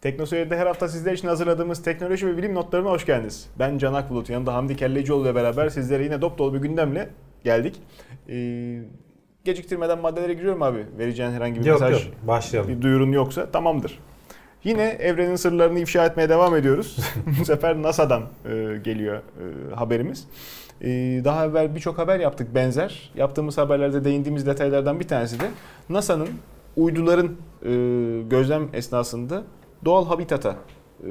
Teknoseyir'de her hafta sizler için hazırladığımız teknoloji ve bilim notlarına hoş geldiniz. Ben Can Akbulut, yanımda Hamdi Kellecioğlu ile beraber sizlere yine dop dolu bir gündemle geldik. Ee, geciktirmeden maddelere giriyorum abi. Vereceğin herhangi bir yok, mesaj, yok. başlayalım. bir duyurun yoksa tamamdır. Yine evrenin sırlarını ifşa etmeye devam ediyoruz. Bu sefer NASA'dan e, geliyor e, haberimiz. E, daha evvel birçok haber yaptık benzer. Yaptığımız haberlerde değindiğimiz detaylardan bir tanesi de NASA'nın uyduların e, gözlem esnasında doğal habitata e,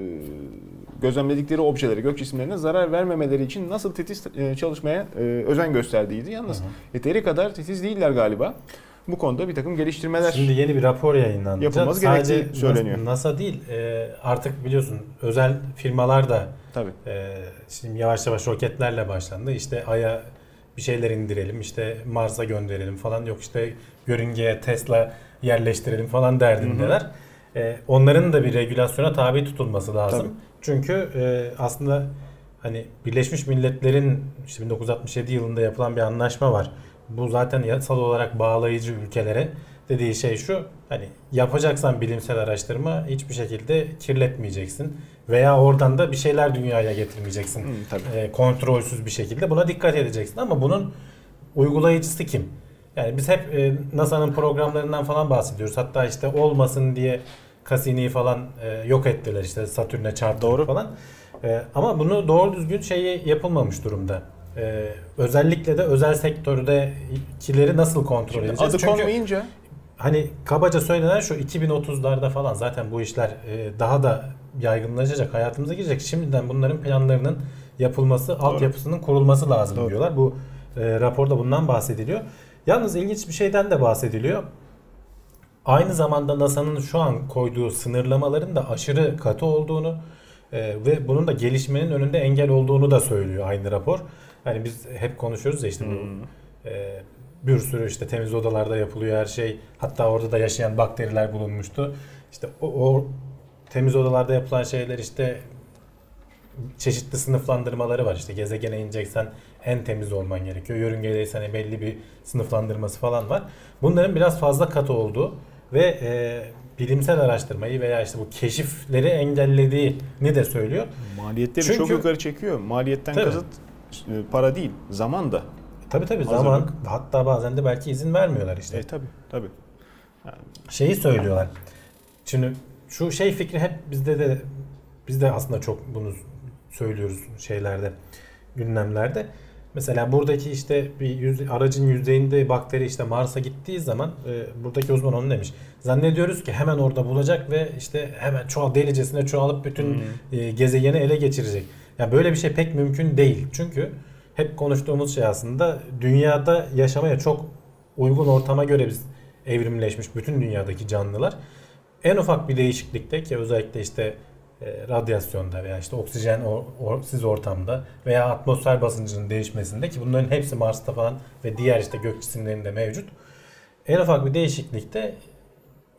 gözlemledikleri objelere, gök cisimlerine zarar vermemeleri için nasıl titiz e, çalışmaya e, özen gösterdiğiydi. Yalnız Hı hı. yeteri kadar titiz değiller galiba. Bu konuda bir takım geliştirmeler Şimdi yeni bir rapor yayınlandı. Yapılması Sadece gerektiği söyleniyor. NASA değil artık biliyorsun özel firmalar da tabii. şimdi yavaş yavaş roketlerle başlandı. İşte Ay'a bir şeyler indirelim işte Mars'a gönderelim falan yok işte yörüngeye Tesla yerleştirelim falan derdindeler. E, onların da bir regülasyona tabi tutulması lazım. Tabii. Çünkü e, aslında hani Birleşmiş Milletler'in işte 1967 yılında yapılan bir anlaşma var. Bu zaten yasal olarak bağlayıcı ülkelere dediği şey şu. Hani yapacaksan bilimsel araştırma hiçbir şekilde kirletmeyeceksin veya oradan da bir şeyler dünyaya getirmeyeceksin. Hı, tabii. E, kontrolsüz bir şekilde buna dikkat edeceksin ama bunun uygulayıcısı kim? Yani biz hep e, NASA'nın programlarından falan bahsediyoruz. Hatta işte olmasın diye Cassini'yi falan e, yok ettiler işte Satürn'e çarptı Doğru. falan. E, ama bunu doğru düzgün şeyi yapılmamış durumda. E, özellikle de özel sektördekileri nasıl kontrol Şimdi edeceğiz? adı Çünkü konmayınca hani kabaca söylenen şu 2030'larda falan zaten bu işler e, daha da yaygınlaşacak, hayatımıza girecek. Şimdiden bunların planlarının yapılması, altyapısının kurulması lazım Doğru. diyorlar. Bu e, raporda bundan bahsediliyor. Yalnız ilginç bir şeyden de bahsediliyor. Aynı zamanda NASA'nın şu an koyduğu sınırlamaların da aşırı katı olduğunu e, ve bunun da gelişmenin önünde engel olduğunu da söylüyor aynı rapor. Hani biz hep konuşuyoruz ya işte bu Hmm. e, bir sürü işte temiz odalarda yapılıyor her şey. Hatta orada da yaşayan bakteriler bulunmuştu. İşte o, o temiz odalarda yapılan şeyler işte çeşitli sınıflandırmaları var. İşte gezegene ineceksen en temiz olman gerekiyor. Yörüngedeysen belli bir sınıflandırması falan var. Bunların biraz fazla katı olduğu ve e, bilimsel araştırmayı veya işte bu keşifleri engellediğini de söylüyor. maliyetleri Çünkü- çok yukarı çekiyor. Maliyetten Tabii. kasıt e, para değil, zaman da. Tabii tabii Hazırlık. zaman hatta bazen de belki izin vermiyorlar işte. E tabii, tabii. şeyi söylüyorlar. Şimdi şu şey fikri hep bizde de biz de aslında çok bunu söylüyoruz şeylerde gündemlerde. Mesela buradaki işte bir yüz, aracın yüzeyinde bakteri işte Mars'a gittiği zaman e, buradaki uzman onu demiş. Zannediyoruz ki hemen orada bulacak ve işte hemen çoğal delicesine çoğalıp bütün e, gezegeni ele geçirecek. Ya böyle bir şey pek mümkün değil. Çünkü hep konuştuğumuz şey aslında dünyada yaşamaya çok uygun ortama göre biz evrimleşmiş bütün dünyadaki canlılar en ufak bir değişiklikte ki özellikle işte e, radyasyonda veya işte oksijen or, orsiz ortamda veya atmosfer basıncının değişmesinde ki bunların hepsi Mars'ta falan ve diğer işte gök cisimlerinde mevcut. En ufak bir değişiklikte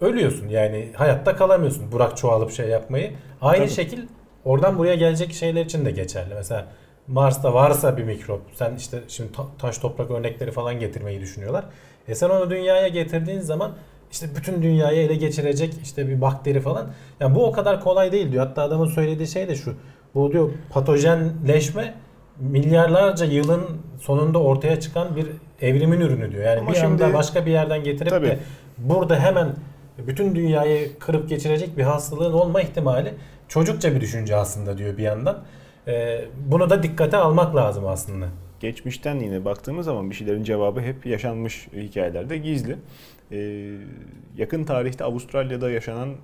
ölüyorsun. Yani hayatta kalamıyorsun. Burak çoğalıp şey yapmayı. Aynı Tabii. şekil oradan buraya gelecek şeyler için de geçerli. Mesela Mars'ta varsa bir mikrop sen işte şimdi ta- taş toprak örnekleri falan getirmeyi düşünüyorlar. E sen onu dünyaya getirdiğin zaman işte bütün dünyayı ele geçirecek işte bir bakteri falan. Yani bu o kadar kolay değil diyor. Hatta adamın söylediği şey de şu. Bu diyor patojenleşme milyarlarca yılın sonunda ortaya çıkan bir evrimin ürünü diyor. Yani Ama bir anda şimdi- başka bir yerden getirip Tabii. de burada hemen bütün dünyayı kırıp geçirecek bir hastalığın olma ihtimali çocukça bir düşünce aslında diyor bir yandan. Ee, bunu da dikkate almak lazım aslında. Geçmişten yine baktığımız zaman bir şeylerin cevabı hep yaşanmış hikayelerde gizli. Ee, yakın tarihte Avustralya'da yaşanan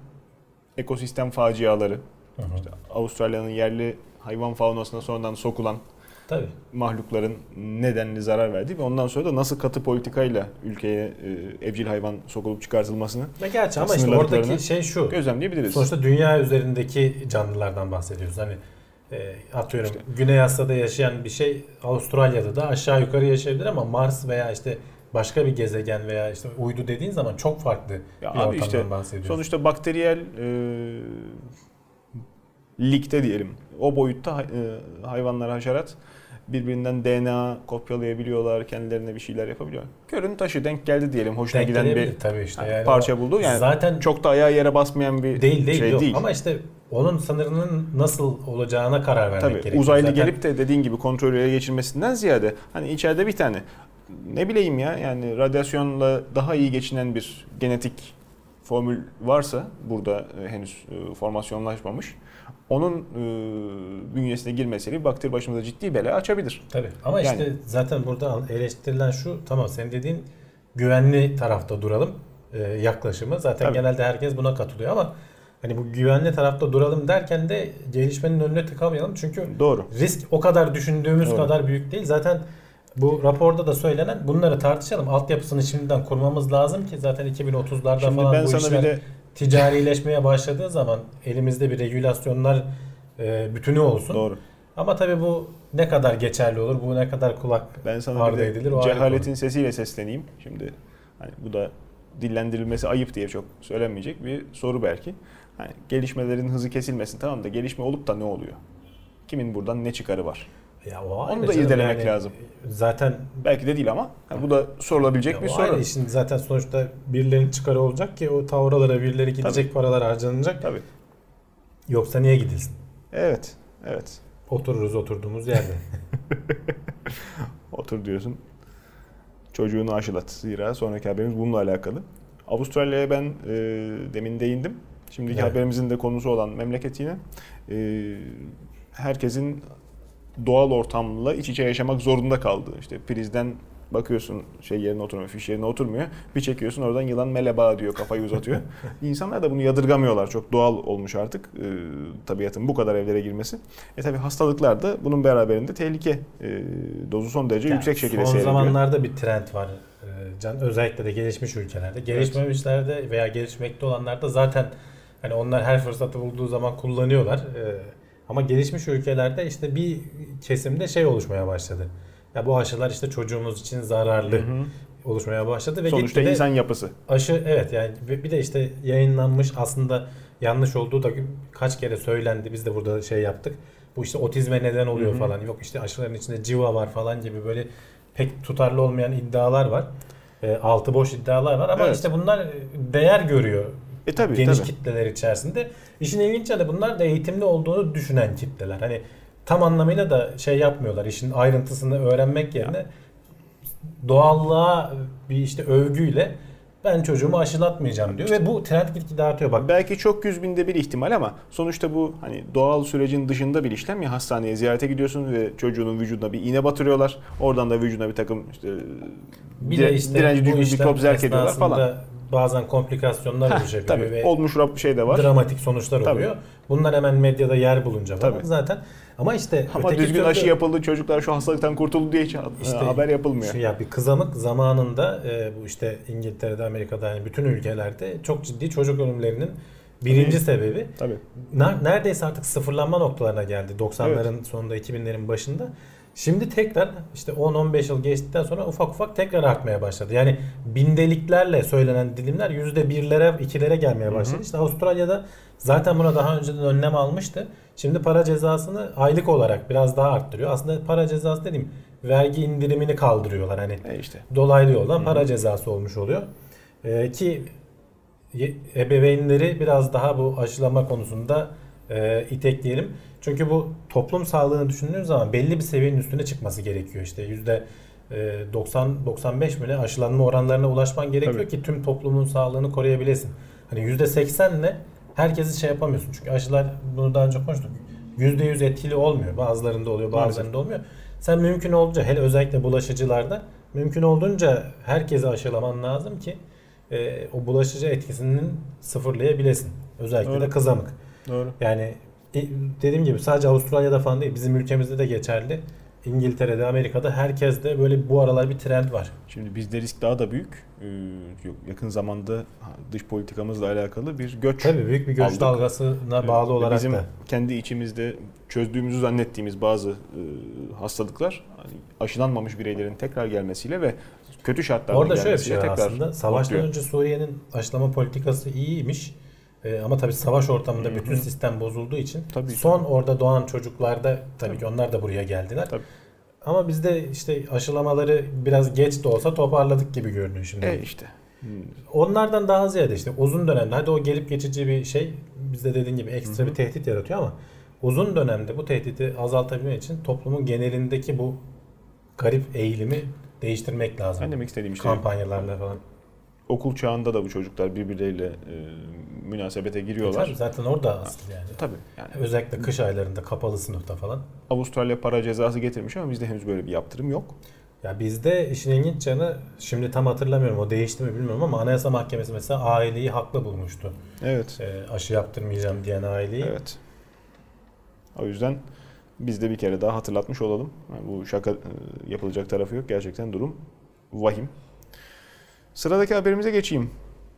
ekosistem faciaları, işte Avustralya'nın yerli hayvan faunasına sonradan sokulan Tabii. mahlukların nedenli zarar verdiği ve ondan sonra da nasıl katı politikayla ülkeye e, evcil hayvan sokulup çıkartılmasını Ve gerçi ama işte oradaki şey şu. gözlemleyebiliriz. Sonuçta dünya üzerindeki canlılardan bahsediyoruz. Hani e, atıyorum Güney Asya'da yaşayan bir şey Avustralya'da da aşağı yukarı yaşayabilir ama Mars veya işte başka bir gezegen veya işte uydu dediğin zaman çok farklı Ya bir abi işte bahsediyoruz. Sonuçta bakteriyel e, ligde diyelim o boyutta e, hayvanlar, haşerat birbirinden DNA kopyalayabiliyorlar, kendilerine bir şeyler yapabiliyorlar. Körün taşı denk geldi diyelim. Hoşuna Denk giden bir tabii işte. hani Yani parça buldu. Yani zaten çok da ayağı yere basmayan bir değil değil, şey yok. değil. ama işte onun sınırının nasıl olacağına karar vermek Tabii gerekiyor. uzaylı Zaten gelip de dediğin gibi kontrolü ele geçirmesinden ziyade hani içeride bir tane ne bileyim ya yani radyasyonla daha iyi geçinen bir genetik formül varsa burada e, henüz e, formasyonlaşmamış onun e, bünyesine girmesiyle bakteri başımıza ciddi bela açabilir. Tabii. Ama Yani- işte zaten burada eleştirilen şu tamam senin dediğin güvenli tarafta duralım e, yaklaşımı. Zaten Tabii. genelde herkes buna katılıyor ama hani bu güvenli tarafta duralım derken de gelişmenin önüne tıkamayalım. Çünkü Doğru. risk o kadar düşündüğümüz Doğru. kadar büyük değil. Zaten bu raporda da söylenen bunları tartışalım. Altyapısını şimdiden kurmamız lazım ki zaten 2030'larda Şimdi falan ben bu sana işler bir de ticarileşmeye başladığı zaman elimizde bir regülasyonlar e, bütünü olsun. doğru. Ama tabii bu ne kadar geçerli olur, bu ne kadar kulak Ben sana ardı edilir o cehaletin sesiyle sesleneyim. Şimdi hani bu da dillendirilmesi ayıp diye çok söylenmeyecek bir soru belki. Hani gelişmelerin hızı kesilmesin tamam da gelişme olup da ne oluyor? Kimin buradan ne çıkarı var? Ya o Onu da canım. irdelemek Yani lazım. Zaten Belki de değil ama hani bu da sorulabilecek ya bir soru. ayrı. Şimdi zaten sonuçta birilerinin çıkarı olacak ki o tavralara birileri gidecek paralar harcanacak. Tabii. Yoksa niye gidilsin? Evet. Evet. Otururuz oturduğumuz yerde. Otur diyorsun. Çocuğunu aşılat. Zira sonraki haberimiz bununla alakalı. Avustralya'ya ben e, demin değindim. Şimdiki Evet. haberimizin de konusu olan memleket yine. E, herkesin doğal ortamla iç içe yaşamak zorunda kaldı. İşte prizden bakıyorsun şey yerine oturmuyor, fiş yerine oturmuyor. Bir çekiyorsun oradan yılan meleba diyor, kafayı uzatıyor. İnsanlar da bunu yadırgamıyorlar. Çok doğal olmuş artık e, tabiatın bu kadar evlere girmesi. E tabi hastalıklar da bunun beraberinde tehlike e, dozu son derece Yani yüksek şekilde Son seyrediyor. zamanlarda bir trend var. e, Can özellikle de gelişmiş ülkelerde. Gelişmemişlerde veya gelişmekte olanlarda zaten hani onlar her fırsatı bulduğu zaman kullanıyorlar. E, Ama gelişmiş ülkelerde işte bir kesimde şey oluşmaya başladı. Ya bu aşılar işte çocuğumuz için zararlı Hı hı. oluşmaya başladı ve Sonuçta gitgide insan yapısı. aşı evet yani bir de işte yayınlanmış aslında yanlış olduğu da kaç kere söylendi. Biz de burada şey yaptık. Bu işte otizme neden oluyor Hı hı. falan. Yok işte aşıların içinde civa var falan gibi böyle pek tutarlı olmayan iddialar var. E, altı boş iddialar var ama Evet. işte bunlar değer görüyor E tabi geniş tabi. kitleler içerisinde. İşin ilginç yanı bunlar da eğitimli olduğunu düşünen kitleler. Hani tam anlamıyla da şey yapmıyorlar. İşin ayrıntısını öğrenmek yerine doğallığa bir işte övgüyle ben çocuğumu aşılatmayacağım diyor ve bu trend gitgide artıyor. Bak Belki çok yüz binde bir ihtimal ama sonuçta bu hani doğal sürecin dışında bir işlem ya hastaneye ziyarete gidiyorsun ve çocuğunun vücuduna bir iğne batırıyorlar. Oradan da vücuduna bir takım işte bir dire- işte direnci düşkün işlem mikrop zerk ediyorlar falan. Bazen komplikasyonlar Heh, oluşabiliyor tabii ve olmuş şey de var. dramatik sonuçlar Tabii. oluyor. Bunlar hemen medyada yer bulunca falan Tabii. zaten. Ama işte Ama düzgün türlü- aşı yapıldı çocuklar şu hastalıktan kurtuldu diye hiç İşte haber yapılmıyor. Şu ya bir kızamık zamanında e, bu işte İngiltere'de, Amerika'da yani bütün ülkelerde çok ciddi çocuk ölümlerinin birinci Tabii. sebebi Tabii. ner- neredeyse artık sıfırlanma noktalarına geldi 90'ların sonunda 2000'lerin başında. Şimdi tekrar işte 10-15 yıl geçtikten sonra ufak ufak tekrar artmaya başladı. Yani bindeliklerle söylenen dilimler yüzde birlere, ikilere gelmeye başladı. Hı hı. İşte Avustralya'da zaten buna daha önceden önlem almıştı. Şimdi para cezasını aylık olarak biraz daha arttırıyor. Aslında para cezası dediğim vergi indirimini kaldırıyorlar. Hani E işte. dolaylı yoldan para cezası olmuş oluyor. Ee, ki ebeveynleri biraz daha bu aşılama konusunda e, itekleyelim. Çünkü bu toplum sağlığını düşündüğünüz zaman belli bir seviyenin üstüne çıkması gerekiyor. İşte yüzde e, 90-95 mi ne aşılanma oranlarına ulaşman gerekiyor Tabii. ki tüm toplumun sağlığını koruyabilesin. Hani yüzde 80'le herkesi şey yapamıyorsun. Çünkü aşılar bunu daha önce konuştuk. %100 etkili olmuyor. Bazılarında oluyor, bazılarında olmuyor. Sen mümkün olduğunca hele özellikle bulaşıcılarda mümkün olduğunca herkese aşılaman lazım ki e, o bulaşıcı etkisinin sıfırlayabilesin. Özellikle Doğru. de kızamık. Doğru. Yani e, dediğim gibi sadece Avustralya'da falan değil bizim ülkemizde de geçerli. İngiltere'de, Amerika'da herkeste böyle bu aralar bir trend var. Şimdi bizde risk daha da büyük. Ee, yakın zamanda dış politikamızla alakalı bir göç Tabii büyük bir göç Aldık. dalgasına Ee, bağlı olarak bizim da. kendi içimizde çözdüğümüzü zannettiğimiz bazı e, hastalıklar hani aşılanmamış bireylerin tekrar gelmesiyle ve kötü şartlarda Orada şöyle bir gelmesiyle şey tekrar aslında. Savaştan ortaya. önce Suriye'nin aşılama politikası iyiymiş. Ee, ama tabii savaş ortamında Hı hı. bütün sistem bozulduğu için Tabii, son orada doğan çocuklarda tabii ki onlar da buraya geldiler. Tabii. Ama bizde işte aşılamaları biraz geç de olsa toparladık gibi görünüyor şimdi. E işte. Hmm. Onlardan daha ziyade işte uzun dönemde hadi o gelip geçici bir şey bizde dediğin gibi ekstra Hı hı. bir tehdit yaratıyor ama uzun dönemde bu tehdidi azaltabilmek için toplumun genelindeki bu garip eğilimi değiştirmek lazım. Ben demek istediğim işte Kampanyalarla falan. Okul çağında da bu çocuklar birbirleriyle e, münasebete giriyorlar. Tabii zaten orada asıl yani. Tabii yani Özellikle kış aylarında kapalı sınıfta falan. Avustralya para cezası getirmiş ama bizde henüz böyle bir yaptırım yok. Ya bizde işin ilginç yanı şimdi tam hatırlamıyorum o değişti mi bilmiyorum ama Anayasa Mahkemesi mesela aileyi haklı bulmuştu. Evet. Ee, aşı yaptırmayacağım diyen aileyi. Evet. O yüzden biz de bir kere daha hatırlatmış olalım. Yani bu şaka e, yapılacak tarafı yok. Gerçekten durum vahim. Sıradaki haberimize geçeyim.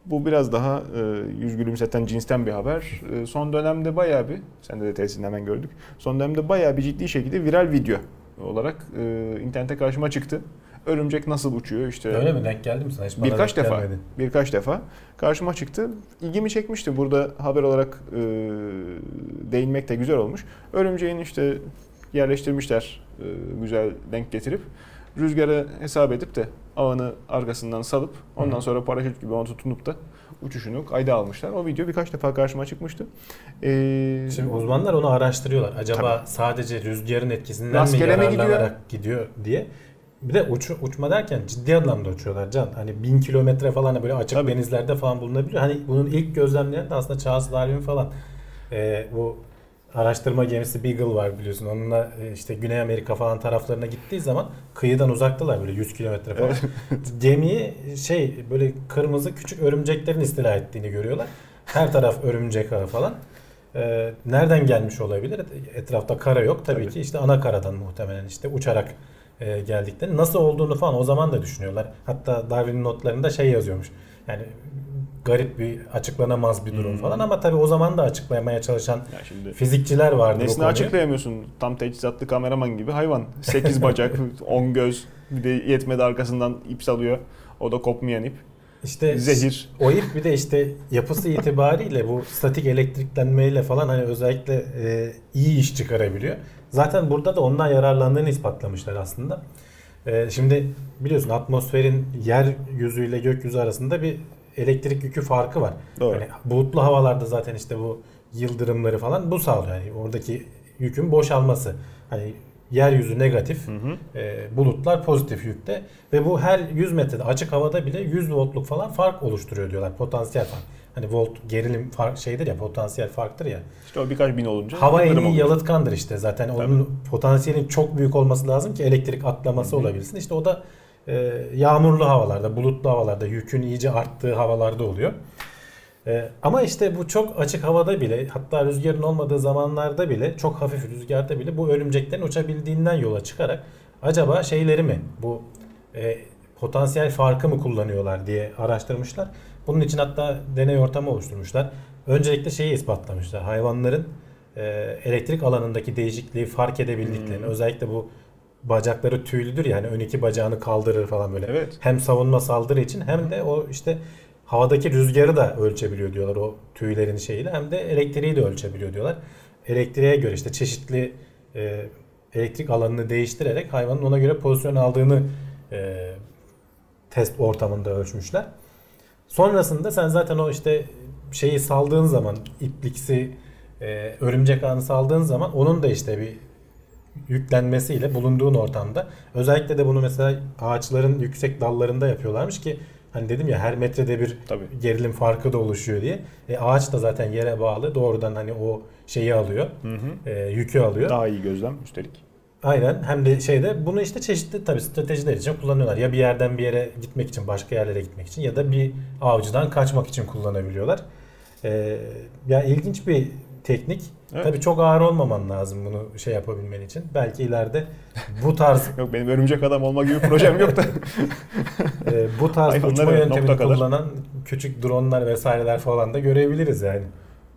Bu biraz daha e, yüz gülümseten cinsten bir haber. E, son dönemde bayağı bir, sen de, de tesisini hemen gördük. Son dönemde bayağı bir ciddi şekilde viral video olarak e, internete karşıma çıktı. Örümcek nasıl uçuyor işte. Öyle mi denk geldi mi sana? Hiç Birkaç defa. gelmedi. Birkaç defa karşıma çıktı. İlgimi çekmişti. Burada haber olarak e, değinmek de güzel olmuş. Örümceğin işte yerleştirmişler e, güzel denk getirip rüzgarı hesap edip de ağını arkasından salıp ondan Hı. sonra paraşüt gibi onu tutunup da uçuşunu kayda almışlar. O video birkaç defa karşıma çıkmıştı. E, Şimdi uzmanlar onu araştırıyorlar. Acaba sadece rüzgarın etkisinden Rastgele mi mi gidiyor? yararlanarak gidiyor? diye. Bir de uç, uçma derken ciddi anlamda uçuyorlar Can. Hani bin kilometre falan böyle açık Tabii. denizlerde falan bulunabiliyor. Hani bunun ilk gözlemleyen de aslında Charles Darwin falan. Ee, bu araştırma gemisi Beagle var biliyorsun. Onunla e, işte Güney Amerika falan taraflarına gittiği zaman kıyıdan uzaktalar böyle 100 kilometre falan. Gemiyi şey böyle kırmızı küçük örümceklerin istila ettiğini görüyorlar. Her taraf örümcek ağı falan. Ee, nereden gelmiş olabilir? Etrafta kara yok. Tabii, Tabii. ki işte ana karadan muhtemelen işte uçarak e, geldiklerini. Nasıl olduğunu falan o zaman da düşünüyorlar. Hatta Darwin'in notlarında şey yazıyormuş. Yani garip bir açıklanamaz bir durum Hmm. falan ama tabii o zaman da açıklamaya çalışan ya şimdi fizikçiler vardı. Nesini açıklayamıyorsun. Tam teçhizatlı kameraman gibi hayvan. 8 bacak, 10 göz. Bir de yetmedi arkasından ip salıyor. O da kopmayan ip. İşte Zehir. O ip bir de işte yapısı itibariyle bu statik elektriklenmeyle falan hani özellikle e, iyi iş çıkarabiliyor. Zaten burada da ondan yararlandığını ispatlamışlar aslında. E, şimdi biliyorsun atmosferin yeryüzüyle gökyüzü arasında bir elektrik yükü farkı var. Doğru. Hani bulutlu havalarda zaten işte bu yıldırımları falan bu sağlıyor. Yani oradaki yükün boşalması. Hani yeryüzü negatif, Hı hı. e, bulutlar pozitif yükte ve bu her 100 metrede açık havada bile 100 voltluk falan fark oluşturuyor diyorlar. Potansiyel fark. Hani volt gerilim fark şeydir ya potansiyel farktır ya. İşte o birkaç bin olunca. Hava en iyi yalıtkandır işte. Zaten onun potansiyelin çok büyük olması lazım ki elektrik atlaması olabilsin. İşte o da e, yağmurlu havalarda, bulutlu havalarda, yükün iyice arttığı havalarda oluyor. E, ama işte bu çok açık havada bile hatta rüzgarın olmadığı zamanlarda bile çok hafif rüzgarda bile bu örümceklerin uçabildiğinden yola çıkarak acaba şeyleri mi bu e, potansiyel farkı mı kullanıyorlar diye araştırmışlar. Bunun için hatta deney ortamı oluşturmuşlar. Öncelikle şeyi ispatlamışlar. Hayvanların e, elektrik alanındaki değişikliği fark edebildiklerini. Hmm. Özellikle bu bacakları tüylüdür yani ön iki bacağını kaldırır falan böyle. Evet. Hem savunma saldırı için hem de o işte havadaki rüzgarı da ölçebiliyor diyorlar o tüylerin şeyiyle. Hem de elektriği de ölçebiliyor diyorlar. Elektriğe göre işte çeşitli e, elektrik alanını değiştirerek hayvanın ona göre pozisyon aldığını e, test ortamında ölçmüşler. Sonrasında sen zaten o işte şeyi saldığın zaman ipliksi e, örümcek ağını saldığın zaman onun da işte bir yüklenmesiyle bulunduğun ortamda özellikle de bunu mesela ağaçların yüksek dallarında yapıyorlarmış ki hani dedim ya her metrede bir Tabii. gerilim farkı da oluşuyor diye. E, ağaç da zaten yere bağlı doğrudan hani o şeyi alıyor. Hı hı. e, yükü alıyor. Daha iyi gözlem üstelik. Aynen hem de şeyde bunu işte çeşitli tabii stratejiler için kullanıyorlar. Ya bir yerden bir yere gitmek için, başka yerlere gitmek için ya da bir avcıdan kaçmak için kullanabiliyorlar. Ee, ya ilginç bir teknik. Evet. Tabii çok ağır olmaman lazım bunu şey yapabilmen için. Belki ileride bu tarz Yok benim örümcek adam olma gibi projem yok da. e, bu tarz uçma yöntemini kullanan küçük dronlar vesaireler falan da görebiliriz yani.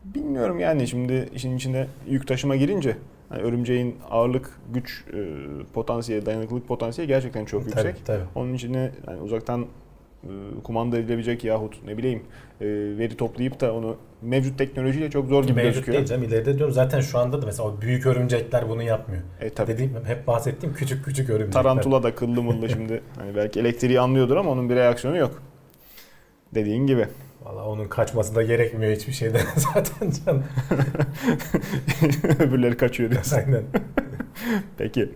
Bilmiyorum yani şimdi işin içine yük taşıma girince hani örümceğin ağırlık, güç e, potansiyeli, dayanıklılık potansiyeli gerçekten çok yüksek. Tabii. Onun içine yani uzaktan kumanda edilebilecek yahut ne bileyim e, veri toplayıp da onu mevcut teknolojiyle çok zor gibi Mevcut gözüküyor. değil canım ileride diyorum zaten şu anda da mesela o büyük örümcekler bunu yapmıyor. E, tabii. Dediğim hep bahsettiğim küçük küçük örümcekler. Tarantula da kıllı mıllı şimdi hani belki elektriği anlıyordur ama onun bir reaksiyonu yok. Dediğin gibi. Valla onun kaçması da gerekmiyor hiçbir şeyden zaten can. Öbürleri kaçıyor diyorsun. Aynen. Peki.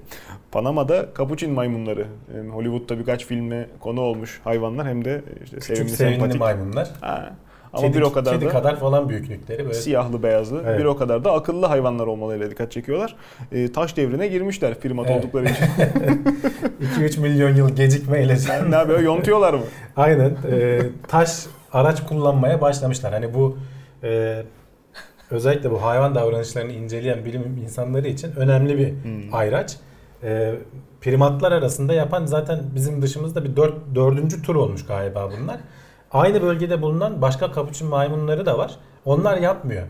Panama'da kapuçin maymunları. Hollywood'da birkaç filme konu olmuş hayvanlar hem de işte Küçük sevimli, sevimli sempatik. maymunlar. Ha. Ama kedi, bir o kadar kedi da kadar falan büyüklükleri böyle. siyahlı beyazlı Evet. bir o kadar da akıllı hayvanlar olmalarıyla dikkat çekiyorlar. Ee, taş devrine girmişler primat Evet. oldukları için. 2-3 milyon yıl gecikmeyle. ne yapıyor? Yontuyorlar mı? Aynen. e, taş araç kullanmaya başlamışlar. Hani bu e, özellikle bu hayvan davranışlarını inceleyen bilim insanları için önemli bir Hmm. ayraç. E, primatlar arasında yapan zaten bizim dışımızda bir dört, dördüncü tur olmuş galiba bunlar. Aynı bölgede bulunan başka kapuçin maymunları da var. Onlar yapmıyor.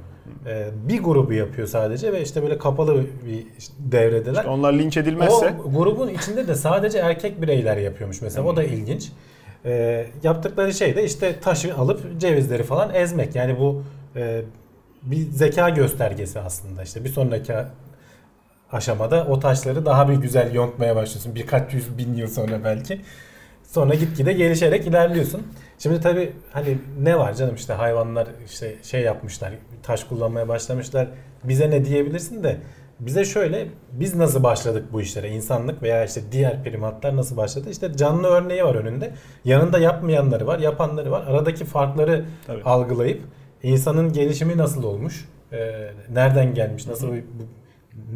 E, bir grubu yapıyor sadece ve işte böyle kapalı bir devredeler. İşte onlar linç edilmezse O grubun içinde de sadece erkek bireyler yapıyormuş mesela. O da ilginç. Ee, yaptıkları şey de işte taşı alıp cevizleri falan ezmek. Yani bu e, bir zeka göstergesi aslında. İşte bir sonraki aşamada o taşları daha bir güzel yontmaya başlıyorsun. Birkaç yüz bin yıl sonra belki. Sonra gitgide gelişerek ilerliyorsun. Şimdi tabii hani ne var canım işte hayvanlar işte şey yapmışlar, taş kullanmaya başlamışlar. Bize ne diyebilirsin de bize şöyle biz nasıl başladık bu işlere? İnsanlık veya işte diğer primatlar nasıl başladı? İşte canlı örneği var önünde. Yanında yapmayanları var, yapanları var. Aradaki farkları Tabii. algılayıp insanın gelişimi nasıl olmuş? Ee, nereden gelmiş? Nasıl bu-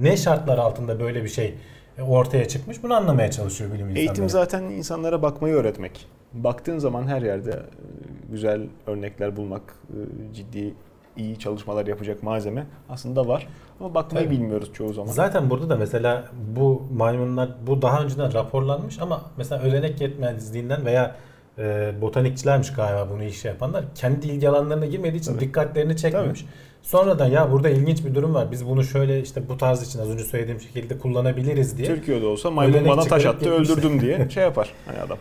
ne şartlar altında böyle bir şey ortaya çıkmış? Bunu anlamaya çalışıyor bilim insanları. eğitim zaten insanlara bakmayı öğretmek. Baktığın zaman her yerde e, güzel örnekler bulmak, e, ciddi iyi çalışmalar yapacak malzeme aslında var. Ama bakmayı Tabii. bilmiyoruz çoğu zaman. Zaten burada da mesela bu maymunlar bu daha önceden raporlanmış ama mesela özenek yetmezliğinden veya e, botanikçilermiş galiba bunu iş yapanlar kendi ilgi alanlarına girmediği için Tabii. dikkatlerini çekmemiş. Sonradan ya burada ilginç bir durum var. Biz bunu şöyle işte bu tarz için az önce söylediğim şekilde kullanabiliriz diye. Türkiye'de olsa maymun bana taş attı gitmişler. öldürdüm diye şey yapar hani adam.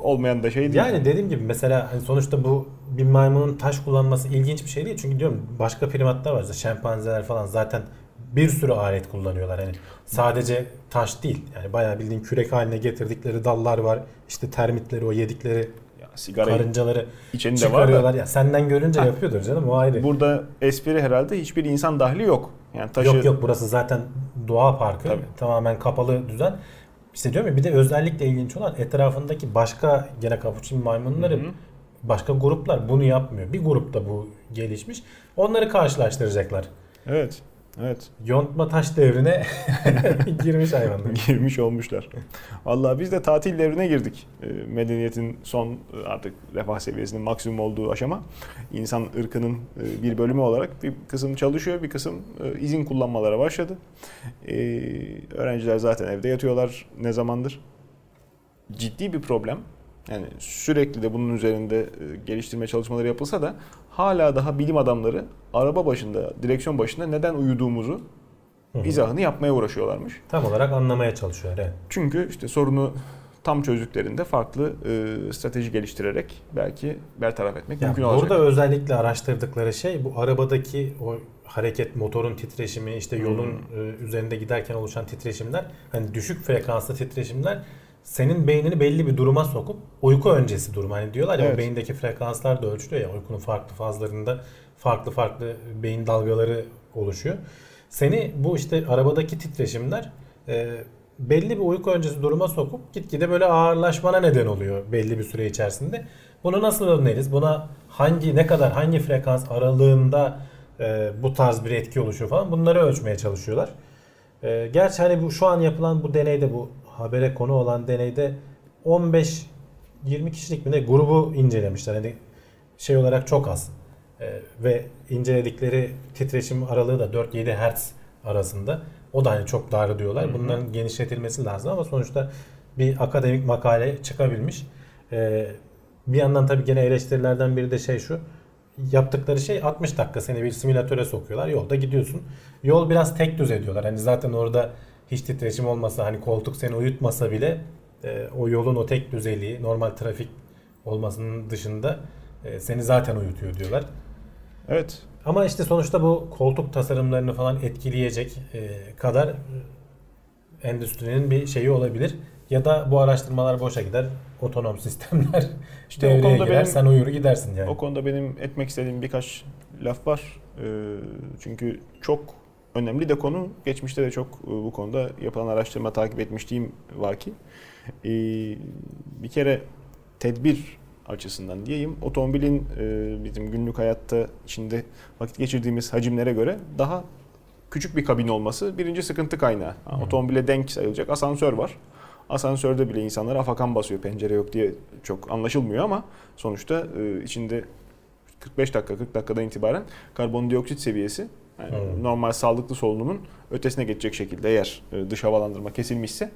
Olmayan da şey değil. Yani dediğim gibi mesela hani sonuçta bu bir maymunun taş kullanması ilginç bir şey değil. Çünkü diyorum başka primatlar var. Şempanzeler falan zaten bir sürü alet kullanıyorlar. Hani sadece taş değil. Yani bayağı bildiğin kürek haline getirdikleri dallar var. İşte termitleri o yedikleri Ya, sigarayı karıncaları içeni de var çıkarıyorlar. da Ya senden görünce Ha. yapıyordur canım o ayrı. burada espri herhalde hiçbir insan dahli yok. Yani taşı Yok yok burası zaten doğa parkı. Tabii. Tamamen kapalı düzen. İşte diyorum ya bir de özellikle ilginç olan etrafındaki başka gene kapuçin maymunları Hı hı. başka gruplar bunu yapmıyor. Bir grupta bu gelişmiş. Onları karşılaştıracaklar. Evet. Evet. Yontma taş devrine girmiş hayvanlar. girmiş olmuşlar. Vallahi biz de tatil devrine girdik. Ee, Medeniyetin son e, artık refah seviyesinin maksimum olduğu aşama. İnsan ırkının e, bir bölümü olarak bir kısım çalışıyor, bir kısım e, izin kullanmalara başladı. Ee, Öğrenciler zaten evde yatıyorlar ne zamandır. Ciddi bir problem. Yani sürekli de bunun üzerinde geliştirme çalışmaları yapılsa da hala daha bilim adamları araba başında, direksiyon başında neden uyuduğumuzu Hı hı. izahını yapmaya uğraşıyorlarmış. Tam olarak anlamaya çalışıyor. Evet. Çünkü işte sorunu tam çözdüklerinde farklı e, strateji geliştirerek belki bertaraf etmek Ya mümkün burada olacak. özellikle araştırdıkları şey bu arabadaki o hareket motorun titreşimi işte yolun Hmm. e, üzerinde giderken oluşan titreşimler hani düşük frekanslı titreşimler senin beynini belli bir duruma sokup uyku öncesi durum hani diyorlar ya Evet. o beyindeki frekanslar da ölçülüyor ya uykunun farklı fazlarında farklı farklı beyin dalgaları oluşuyor. Seni bu işte arabadaki titreşimler e, belli bir uyku öncesi duruma sokup gitgide böyle ağırlaşmana neden oluyor belli bir süre içerisinde. Bunu nasıl önleriz? Buna hangi ne kadar hangi frekans aralığında e, bu tarz bir etki oluşuyor falan bunları ölçmeye çalışıyorlar. E, gerçi hani bu şu an yapılan bu deneyde bu habere konu olan deneyde 15 20 kişilik mi ne grubu incelemişler. Hani şey olarak çok az. E, ve inceledikleri titreşim aralığı da 4-7 Hz arasında. O da hani çok dar diyorlar. Bunların genişletilmesi lazım ama sonuçta bir akademik makale çıkabilmiş. E, bir yandan tabii gene eleştirilerden biri de şey şu. Yaptıkları şey 60 dakika seni bir simülatöre sokuyorlar. Yolda gidiyorsun. Yol biraz tek düz ediyorlar. Hani zaten orada hiç titreşim olmasa hani koltuk seni uyutmasa bile e, o yolun o tek düzeliği normal trafik olmasının dışında e, seni zaten uyutuyor diyorlar. Evet. Ama işte sonuçta bu koltuk tasarımlarını falan etkileyecek e, kadar e, endüstrinin bir şeyi olabilir. Ya da bu araştırmalar boşa gider. Otonom sistemler İşte o konuda girer. benim- sen uyur gidersin yani. O konuda benim etmek istediğim birkaç laf var. Ee, çünkü çok önemli de konu. Geçmişte de çok e, bu konuda yapılan araştırma takip etmişliğim vaki. Ee, bir kere tedbir açısından diyeyim otomobilin e, bizim günlük hayatta içinde vakit geçirdiğimiz hacimlere göre daha küçük bir kabin olması birinci sıkıntı kaynağı. Hı. Otomobile denk sayılacak asansör var. Asansörde bile insanlar afakan basıyor pencere yok diye çok anlaşılmıyor ama sonuçta e, içinde 45 dakika 40 dakikadan itibaren karbondioksit seviyesi yani normal sağlıklı solunumun ötesine geçecek şekilde eğer e, dış havalandırma kesilmişse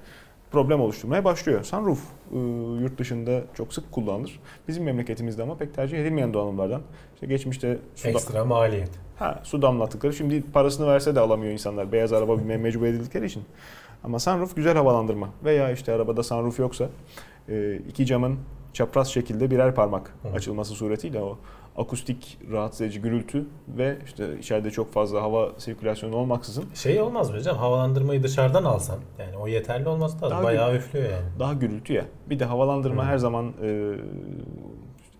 problem oluşturmaya başlıyor. Sunroof e, yurt dışında çok sık kullanılır. Bizim memleketimizde ama pek tercih edilmeyen donanımlardan. İşte geçmişte su, Ekstra maliyet. ha, su damlattıkları şimdi parasını verse de alamıyor insanlar. Beyaz araba binmeye mecbur edildikleri için. Ama sunroof güzel havalandırma. Veya işte arabada sunroof yoksa e, iki camın çapraz şekilde birer parmak Hı. açılması suretiyle o akustik rahatsız edici gürültü ve işte içeride çok fazla hava sirkülasyonu olmaksızın Şey olmaz mı hocam? Havalandırmayı dışarıdan alsan. Yani o yeterli olmaz da Daha bayağı üflüyor yani. daha gürültü ya. Bir de havalandırma Hı. her zaman e,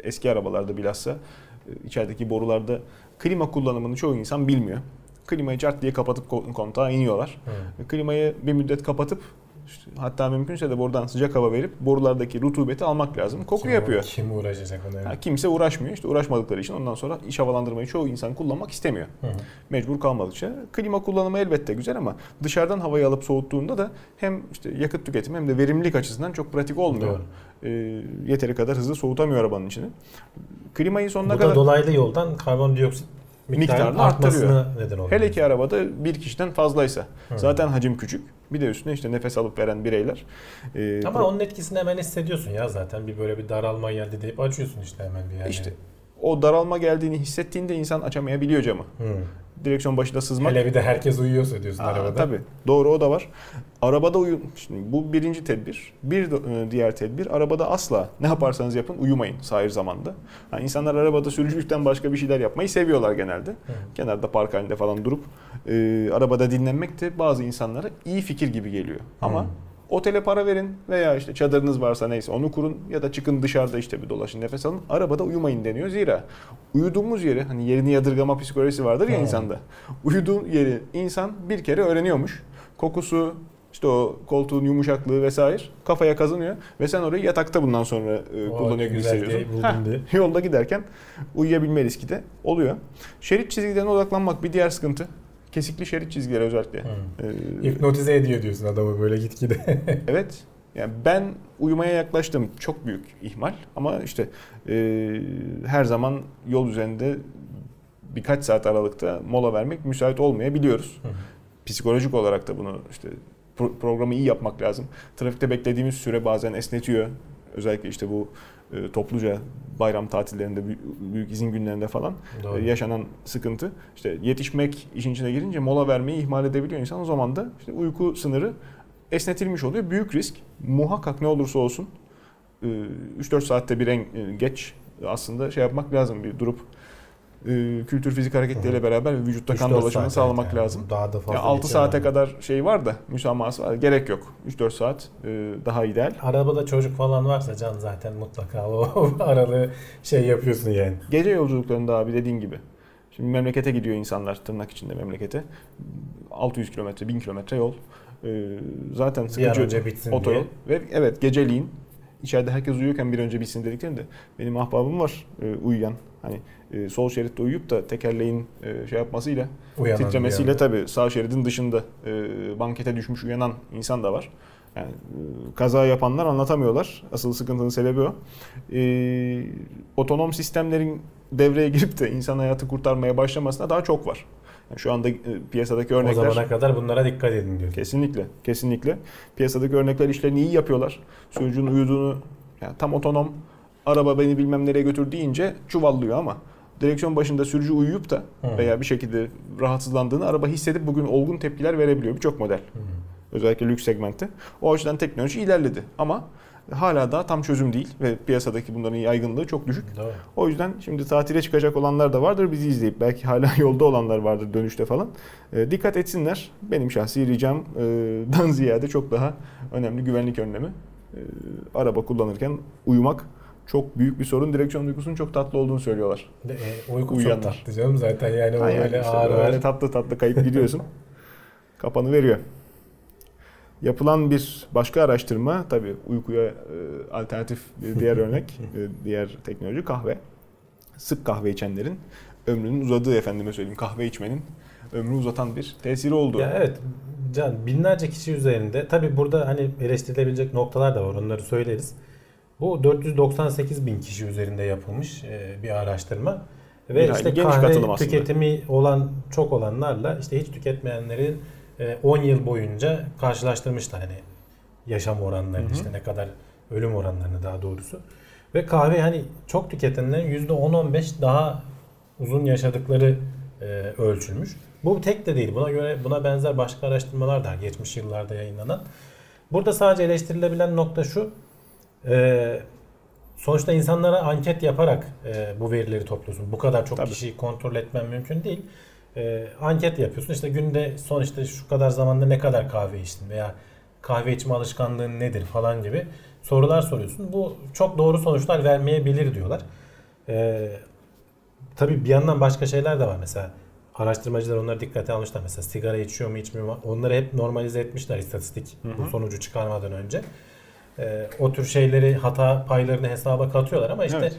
eski arabalarda bilhassa e, içerideki borularda klima kullanımını çoğu insan bilmiyor. Klimayı cart diye kapatıp ko- kontağa iniyorlar. Hı. Klimayı bir müddet kapatıp işte hatta mümkünse de buradan sıcak hava verip borulardaki rutubeti almak lazım. Koku Kim- yapıyor. Kim uğraşacak ona? Ha, kimse uğraşmıyor. İşte uğraşmadıkları için ondan sonra iç havalandırmayı çoğu insan kullanmak istemiyor. Hı hı. Mecbur kalmadıkça. Klima kullanımı elbette güzel ama dışarıdan havayı alıp soğuttuğunda da hem işte yakıt tüketimi hem de verimlilik açısından çok pratik olmuyor. Doğru. Ee, yeteri kadar hızlı soğutamıyor arabanın içini. Klimayı sonuna Bu da kadar dolaylı yoldan karbondioksit Miktarını artmasına neden oluyor. hele ki arabada bir kişiden fazlaysa. Hı. Zaten hacim küçük. Bir de üstüne işte nefes alıp veren bireyler. Ee, Ama onun etkisini hemen hissediyorsun ya zaten. Bir böyle bir daralma geldi deyip açıyorsun işte hemen bir yani. İşte o daralma geldiğini hissettiğinde insan açamayabiliyor camı. Hı. Direksiyon başında sızmak. Hele bir de herkes uyuyorsa diyorsun Aa, arabada. Tabii. Doğru o da var. Arabada uyun. Şimdi bu birinci tedbir. Bir e, diğer tedbir arabada asla ne yaparsanız yapın uyumayın sahir zamanda. Yani insanlar arabada sürücülükten başka bir şeyler yapmayı seviyorlar genelde. Hı. Kenarda park halinde falan durup e, arabada dinlenmek de bazı insanlara iyi fikir gibi geliyor. Ama Hı. Otele para verin veya işte çadırınız varsa neyse onu kurun ya da çıkın dışarıda işte bir dolaşın nefes alın. Arabada uyumayın deniyor zira uyuduğumuz yeri hani yerini yadırgama psikolojisi vardır ya Hı. insanda. Uyuduğun yeri insan bir kere öğreniyormuş. Kokusu, işte o koltuğun yumuşaklığı vesaire kafaya kazanıyor ve sen orayı yatakta bundan sonra e, kullanıyor gibi hissediyorsun. Yolda giderken uyuyabilme riski de oluyor. Şerit çizgilerine odaklanmak bir diğer sıkıntı. Kesikli şerit çizgileri özellikle. Hı. Ee, Hipnotize ediyor diyorsun adamı böyle gitgide. Evet. Yani ben uyumaya yaklaştım çok büyük ihmal ama işte e, her zaman yol üzerinde birkaç saat aralıkta mola vermek müsait olmayabiliyoruz. Hı. Psikolojik olarak da bunu işte pro- programı iyi yapmak lazım. Trafikte beklediğimiz süre bazen esnetiyor. Özellikle işte bu e, topluca bayram tatillerinde, büyük- izin günlerinde falan Doğru. e, yaşanan sıkıntı. İşte yetişmek işin içine girince mola vermeyi ihmal edebiliyor insan. O zaman da işte uyku sınırı esnetilmiş oluyor. Büyük risk. Muhakkak ne olursa olsun e, 3-4 saatte bir en e, geç aslında şey yapmak lazım. Bir durup e, kültür fizik hareketleriyle beraber vücutta kan 3-4 dolaşımını sağlamak yani. lazım. Daha da fazla Ya 6 geçemem. saate kadar şey var da müsamahası var. Gerek yok. 3-4 saat e, daha ideal. Arabada çocuk falan varsa can zaten mutlaka o aralığı şey yapıyorsun yani. Gece yolculuklarında abi dediğin gibi. Şimdi memlekete gidiyor insanlar tırnak içinde memlekete. 600 kilometre, 1000 kilometre yol. Ee, zaten Bir an sıkıcı önce bitsin otoyol. diye. Ve evet geceliğin içeride herkes uyuyorken bir önce bitsin dediklerinde benim ahbabım var e, uyuyan. Hani e, sol şeritte uyuyup da tekerleğin e, şey yapmasıyla Uyanan titremesiyle anda. tabii sağ şeridin dışında e, bankete düşmüş uyanan insan da var. Yani e, kaza yapanlar anlatamıyorlar. Asıl sıkıntının sebebi o. E, otonom sistemlerin devreye girip de insan hayatı kurtarmaya başlamasına daha çok var. Yani şu anda e, piyasadaki O örnekler zamana kadar bunlara dikkat edin diyor. kesinlikle kesinlikle piyasadaki örnekler işlerini iyi yapıyorlar. Sürücünün uyuduğunu yani tam otonom araba beni bilmem nereye götür deyince çuvallıyor ama direksiyon başında sürücü uyuyup da veya bir şekilde rahatsızlandığını araba hissedip bugün olgun tepkiler verebiliyor birçok model. Hı. Özellikle lüks segmentte. O açıdan teknoloji ilerledi ama hala daha tam çözüm değil ve piyasadaki bunların yaygınlığı çok düşük. Doğru. O yüzden şimdi tatile çıkacak olanlar da vardır bizi izleyip belki hala yolda olanlar vardır dönüşte falan. E, dikkat etsinler. Benim şahsi ricamdan ziyade çok daha önemli güvenlik önlemi. E, araba kullanırken uyumak çok büyük bir sorun. Direksiyon uykusunun çok tatlı olduğunu söylüyorlar. E, uyku Uyuyanlar. çok tatlı canım zaten yani yani böyle işte ağır böyle ağır. tatlı tatlı kayıp gidiyorsun. Kapanı veriyor. Yapılan bir başka araştırma tabii uykuya e, alternatif bir diğer örnek, e, diğer teknoloji kahve. Sık kahve içenlerin ömrünün uzadığı efendime söyleyeyim kahve içmenin ömrü uzatan bir tesiri oldu. Ya evet can binlerce kişi üzerinde tabi burada hani eleştirilebilecek noktalar da var onları söyleriz. Bu 498 bin kişi üzerinde yapılmış e, bir araştırma. Ve hayli işte kahve tüketimi olan çok olanlarla işte hiç tüketmeyenlerin 10 yıl boyunca karşılaştırmışlar hani yaşam oranlarını Hı hı. işte ne kadar ölüm oranlarını daha doğrusu. Ve kahve hani çok tüketenlerin %10-15 daha uzun yaşadıkları e, ölçülmüş. Bu tek de değil. Buna göre buna benzer başka araştırmalar da geçmiş yıllarda yayınlanan. Burada sadece eleştirilebilen nokta şu. e, sonuçta insanlara anket yaparak e, bu verileri topluyorsun. Bu kadar çok Tabii. kişiyi kontrol etmen mümkün değil. E, anket yapıyorsun. İşte günde sonuçta şu kadar zamanda ne kadar kahve içtin veya kahve içme alışkanlığın nedir falan gibi sorular soruyorsun. Bu çok doğru sonuçlar vermeyebilir diyorlar. E, tabii bir yandan başka şeyler de var. Mesela araştırmacılar onları dikkate almışlar. Mesela sigara içiyor mu içmiyor mu? Onları hep normalize etmişler istatistik Hı hı. bu sonucu çıkarmadan önce. Ee, o tür şeyleri hata paylarını hesaba katıyorlar ama işte Evet.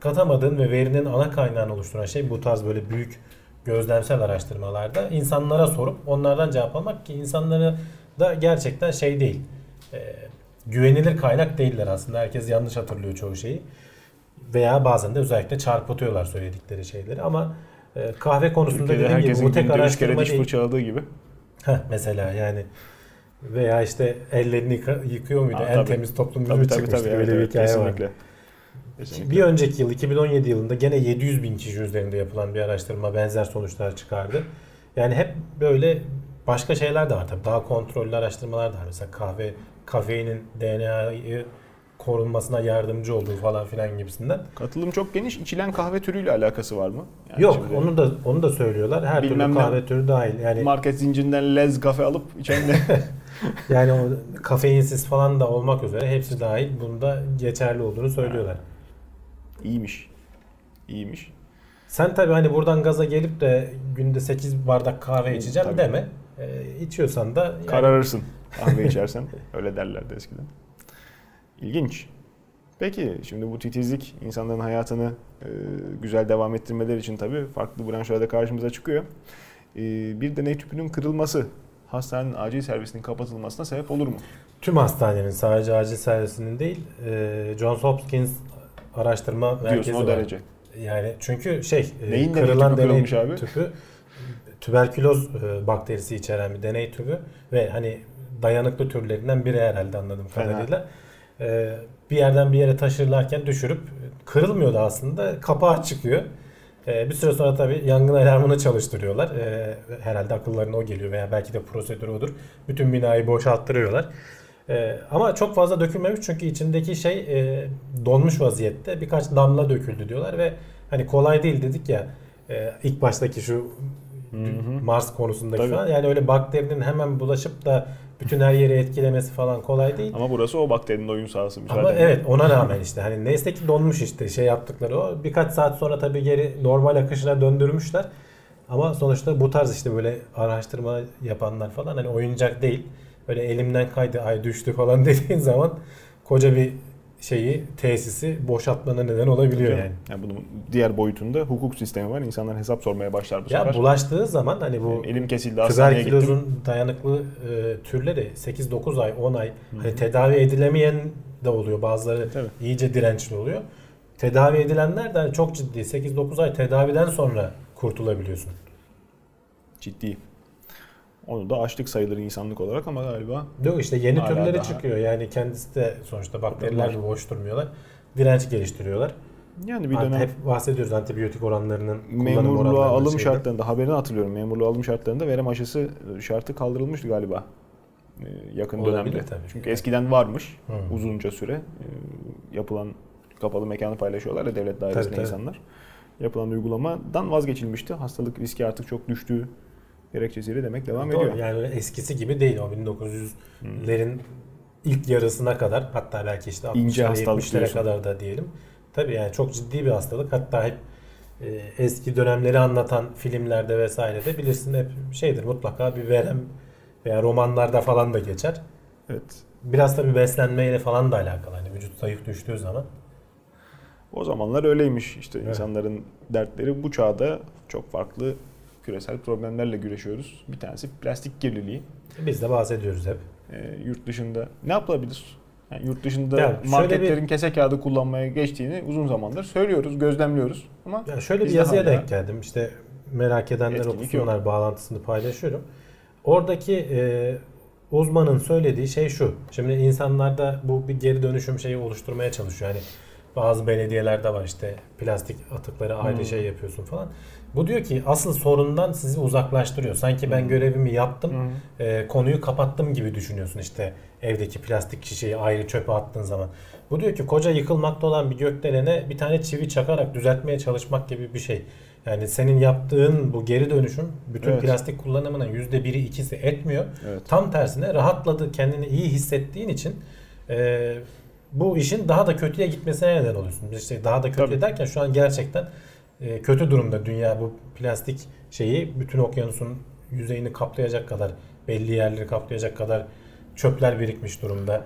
katamadığın ve verinin ana kaynağını oluşturan şey bu tarz böyle büyük gözlemsel araştırmalarda insanlara sorup onlardan cevap almak ki insanları da gerçekten şey değil. e, güvenilir kaynak değiller aslında. Herkes yanlış hatırlıyor çoğu şeyi. Veya bazen de özellikle çarpıtıyorlar söyledikleri şeyleri ama e, kahve konusunda Türkiye'de dediğim gibi bu tek üç kere araştırma diş değil. fırçaladığı gibi. Heh, mesela yani veya işte ellerini yıkıyor muydu? Aa, en tabii. temiz toplum Tabii tabii çıkmıştı. tabii. Böyle Evet, bir hikaye var. Kesinlikle. Bir önceki yıl 2017 yılında gene 700 bin kişi üzerinde yapılan bir araştırma benzer sonuçlar çıkardı. Yani hep böyle başka şeyler de var tabii. Daha kontrollü araştırmalar da var. Mesela kahve, kafeinin DNA'yı korunmasına yardımcı olduğu falan filan gibisinden. Katılım çok geniş. İçilen kahve türüyle alakası var mı? Yani Yok şimdi onu da onu da söylüyorlar. Her Bilmem türlü ne- kahve türü dahil. Yani Market zincirinden lez kafe alıp içen de yani o kafeinsiz falan da olmak üzere hepsi dahil bunda geçerli olduğunu söylüyorlar. İyiymiş. İyiymiş. Sen tabii hani buradan gaza gelip de günde 8 bardak kahve içeceğim Tabii. deme. Ee, içiyorsan da yani Kararırsın kahve içersen. Öyle derlerdi eskiden. İlginç. Peki şimdi bu titizlik insanların hayatını e, güzel devam ettirmeleri için tabii farklı branşlarda karşımıza çıkıyor. E, bir deney tüpünün kırılması hastanenin acil servisinin kapatılmasına sebep olur mu? tüm hastanenin sadece acil servisinin değil e, Johns Hopkins araştırma merkezi o var. derece. Yani çünkü şey e, Neyin kırılan tüpü deney kırılmış abi? tüpü tüberküloz e, bakterisi içeren bir deney tüpü ve hani dayanıklı türlerinden biri herhalde anladığım Fena. kadarıyla. E, bir yerden bir yere taşırlarken düşürüp kırılmıyordu aslında. Kapağı çıkıyor. E, bir süre sonra tabii yangın alarmını çalıştırıyorlar. Herhalde akıllarına o geliyor veya belki de prosedür odur. Bütün binayı boşalttırıyorlar. E, ama çok fazla dökülmemiş çünkü içindeki şey e, donmuş vaziyette. Birkaç damla döküldü diyorlar ve hani kolay değil dedik ya e, ilk baştaki şu Mars konusundaki Tabii. falan. Yani öyle bakterinin hemen bulaşıp da bütün her yeri etkilemesi falan kolay değil. Ama burası o bakterinin oyun sahası. Ama müsaadenle. evet ona rağmen işte hani neyse ki donmuş işte şey yaptıkları o. Birkaç saat sonra tabii geri normal akışına döndürmüşler. Ama sonuçta bu tarz işte böyle araştırma yapanlar falan hani oyuncak değil. Böyle elimden kaydı ay düştü falan dediğin zaman koca bir şeyi tesisi boşaltmana neden olabiliyor yani. Yani bunun diğer boyutunda hukuk sistemi var. İnsanlar hesap sormaya başlar bu Ya sefer. bulaştığı zaman hani bu Benim elim kesildi hastaneye gittim. dayanıklı e, türleri 8-9 ay 10 ay hani tedavi edilemeyen de oluyor. Bazıları Tabii. iyice dirençli oluyor. Tedavi edilenler de hani çok ciddi 8-9 ay tedaviden sonra kurtulabiliyorsun. Ciddi. Onu da açlık sayılır insanlık olarak ama galiba Yok işte yeni türleri daha- çıkıyor. Yani kendisi de sonuçta bakteriler gibi boş durmuyorlar. Direnç geliştiriyorlar. yani bir dönem hep bahsediyoruz antibiyotik oranlarının memurluğa alım şeyde. şartlarında haberini hatırlıyorum. Memurluğa alım şartlarında verem aşısı şartı kaldırılmıştı galiba. e, yakın Olabilir dönemde. tabii. Çünkü eskiden varmış Hı. uzunca süre e, yapılan kapalı mekanı paylaşıyorlar ya devlet dairesinde Tabii, tabii. insanlar. Yapılan uygulamadan vazgeçilmişti. Hastalık riski artık çok düştüğü gerekçesiyle demek devam Doğru. ediyor. Yani eskisi gibi değil. O 1900'lerin ilk yarısına kadar hatta belki işte İnce 60'lara hastalık 70'lere diyorsun. kadar da diyelim. Tabii yani çok ciddi bir hastalık. Hatta hep e, eski dönemleri anlatan filmlerde vesairede bilirsin hep şeydir mutlaka bir verem veya romanlarda falan da geçer. Evet. Biraz tabii beslenmeyle falan da alakalı. Hani vücut zayıf düştüğü zaman. O zamanlar öyleymiş. İşte Evet. insanların dertleri bu çağda çok farklı küresel problemlerle güreşiyoruz. Bir tanesi plastik kirliliği. Biz de bahsediyoruz hep. Ee, yurt dışında ne yapılabilir? Yani yurt dışında Ya marketlerin kese kağıdı kullanmaya geçtiğini uzun zamandır söylüyoruz, gözlemliyoruz. Ama Ya şöyle bir yazıya denk geldim. İşte merak edenler okusunlar bağlantısını paylaşıyorum. Oradaki e, uzmanın söylediği şey şu. Şimdi insanlarda bu bir geri dönüşüm şeyi oluşturmaya çalışıyor. Hani bazı belediyelerde var işte plastik atıkları ayrı Hmm. şey yapıyorsun falan. Bu diyor ki asıl sorundan sizi uzaklaştırıyor. Sanki ben Hmm. görevimi yaptım, Hı. e, konuyu kapattım gibi düşünüyorsun işte evdeki plastik şişeyi ayrı çöpe attığın zaman. Bu diyor ki koca yıkılmakta olan bir gökdelene bir tane çivi çakarak düzeltmeye çalışmak gibi bir şey. Yani senin yaptığın bu geri dönüşüm bütün Evet. plastik kullanımının yüzde biri ikisi etmiyor. evet. Tam tersine rahatladı kendini iyi hissettiğin için e, bu işin daha da kötüye gitmesine neden oluyorsun. İşte daha da kötü Tabii. derken şu an gerçekten e, kötü durumda dünya bu plastik şeyi bütün okyanusun yüzeyini kaplayacak kadar belli yerleri kaplayacak kadar çöpler birikmiş durumda.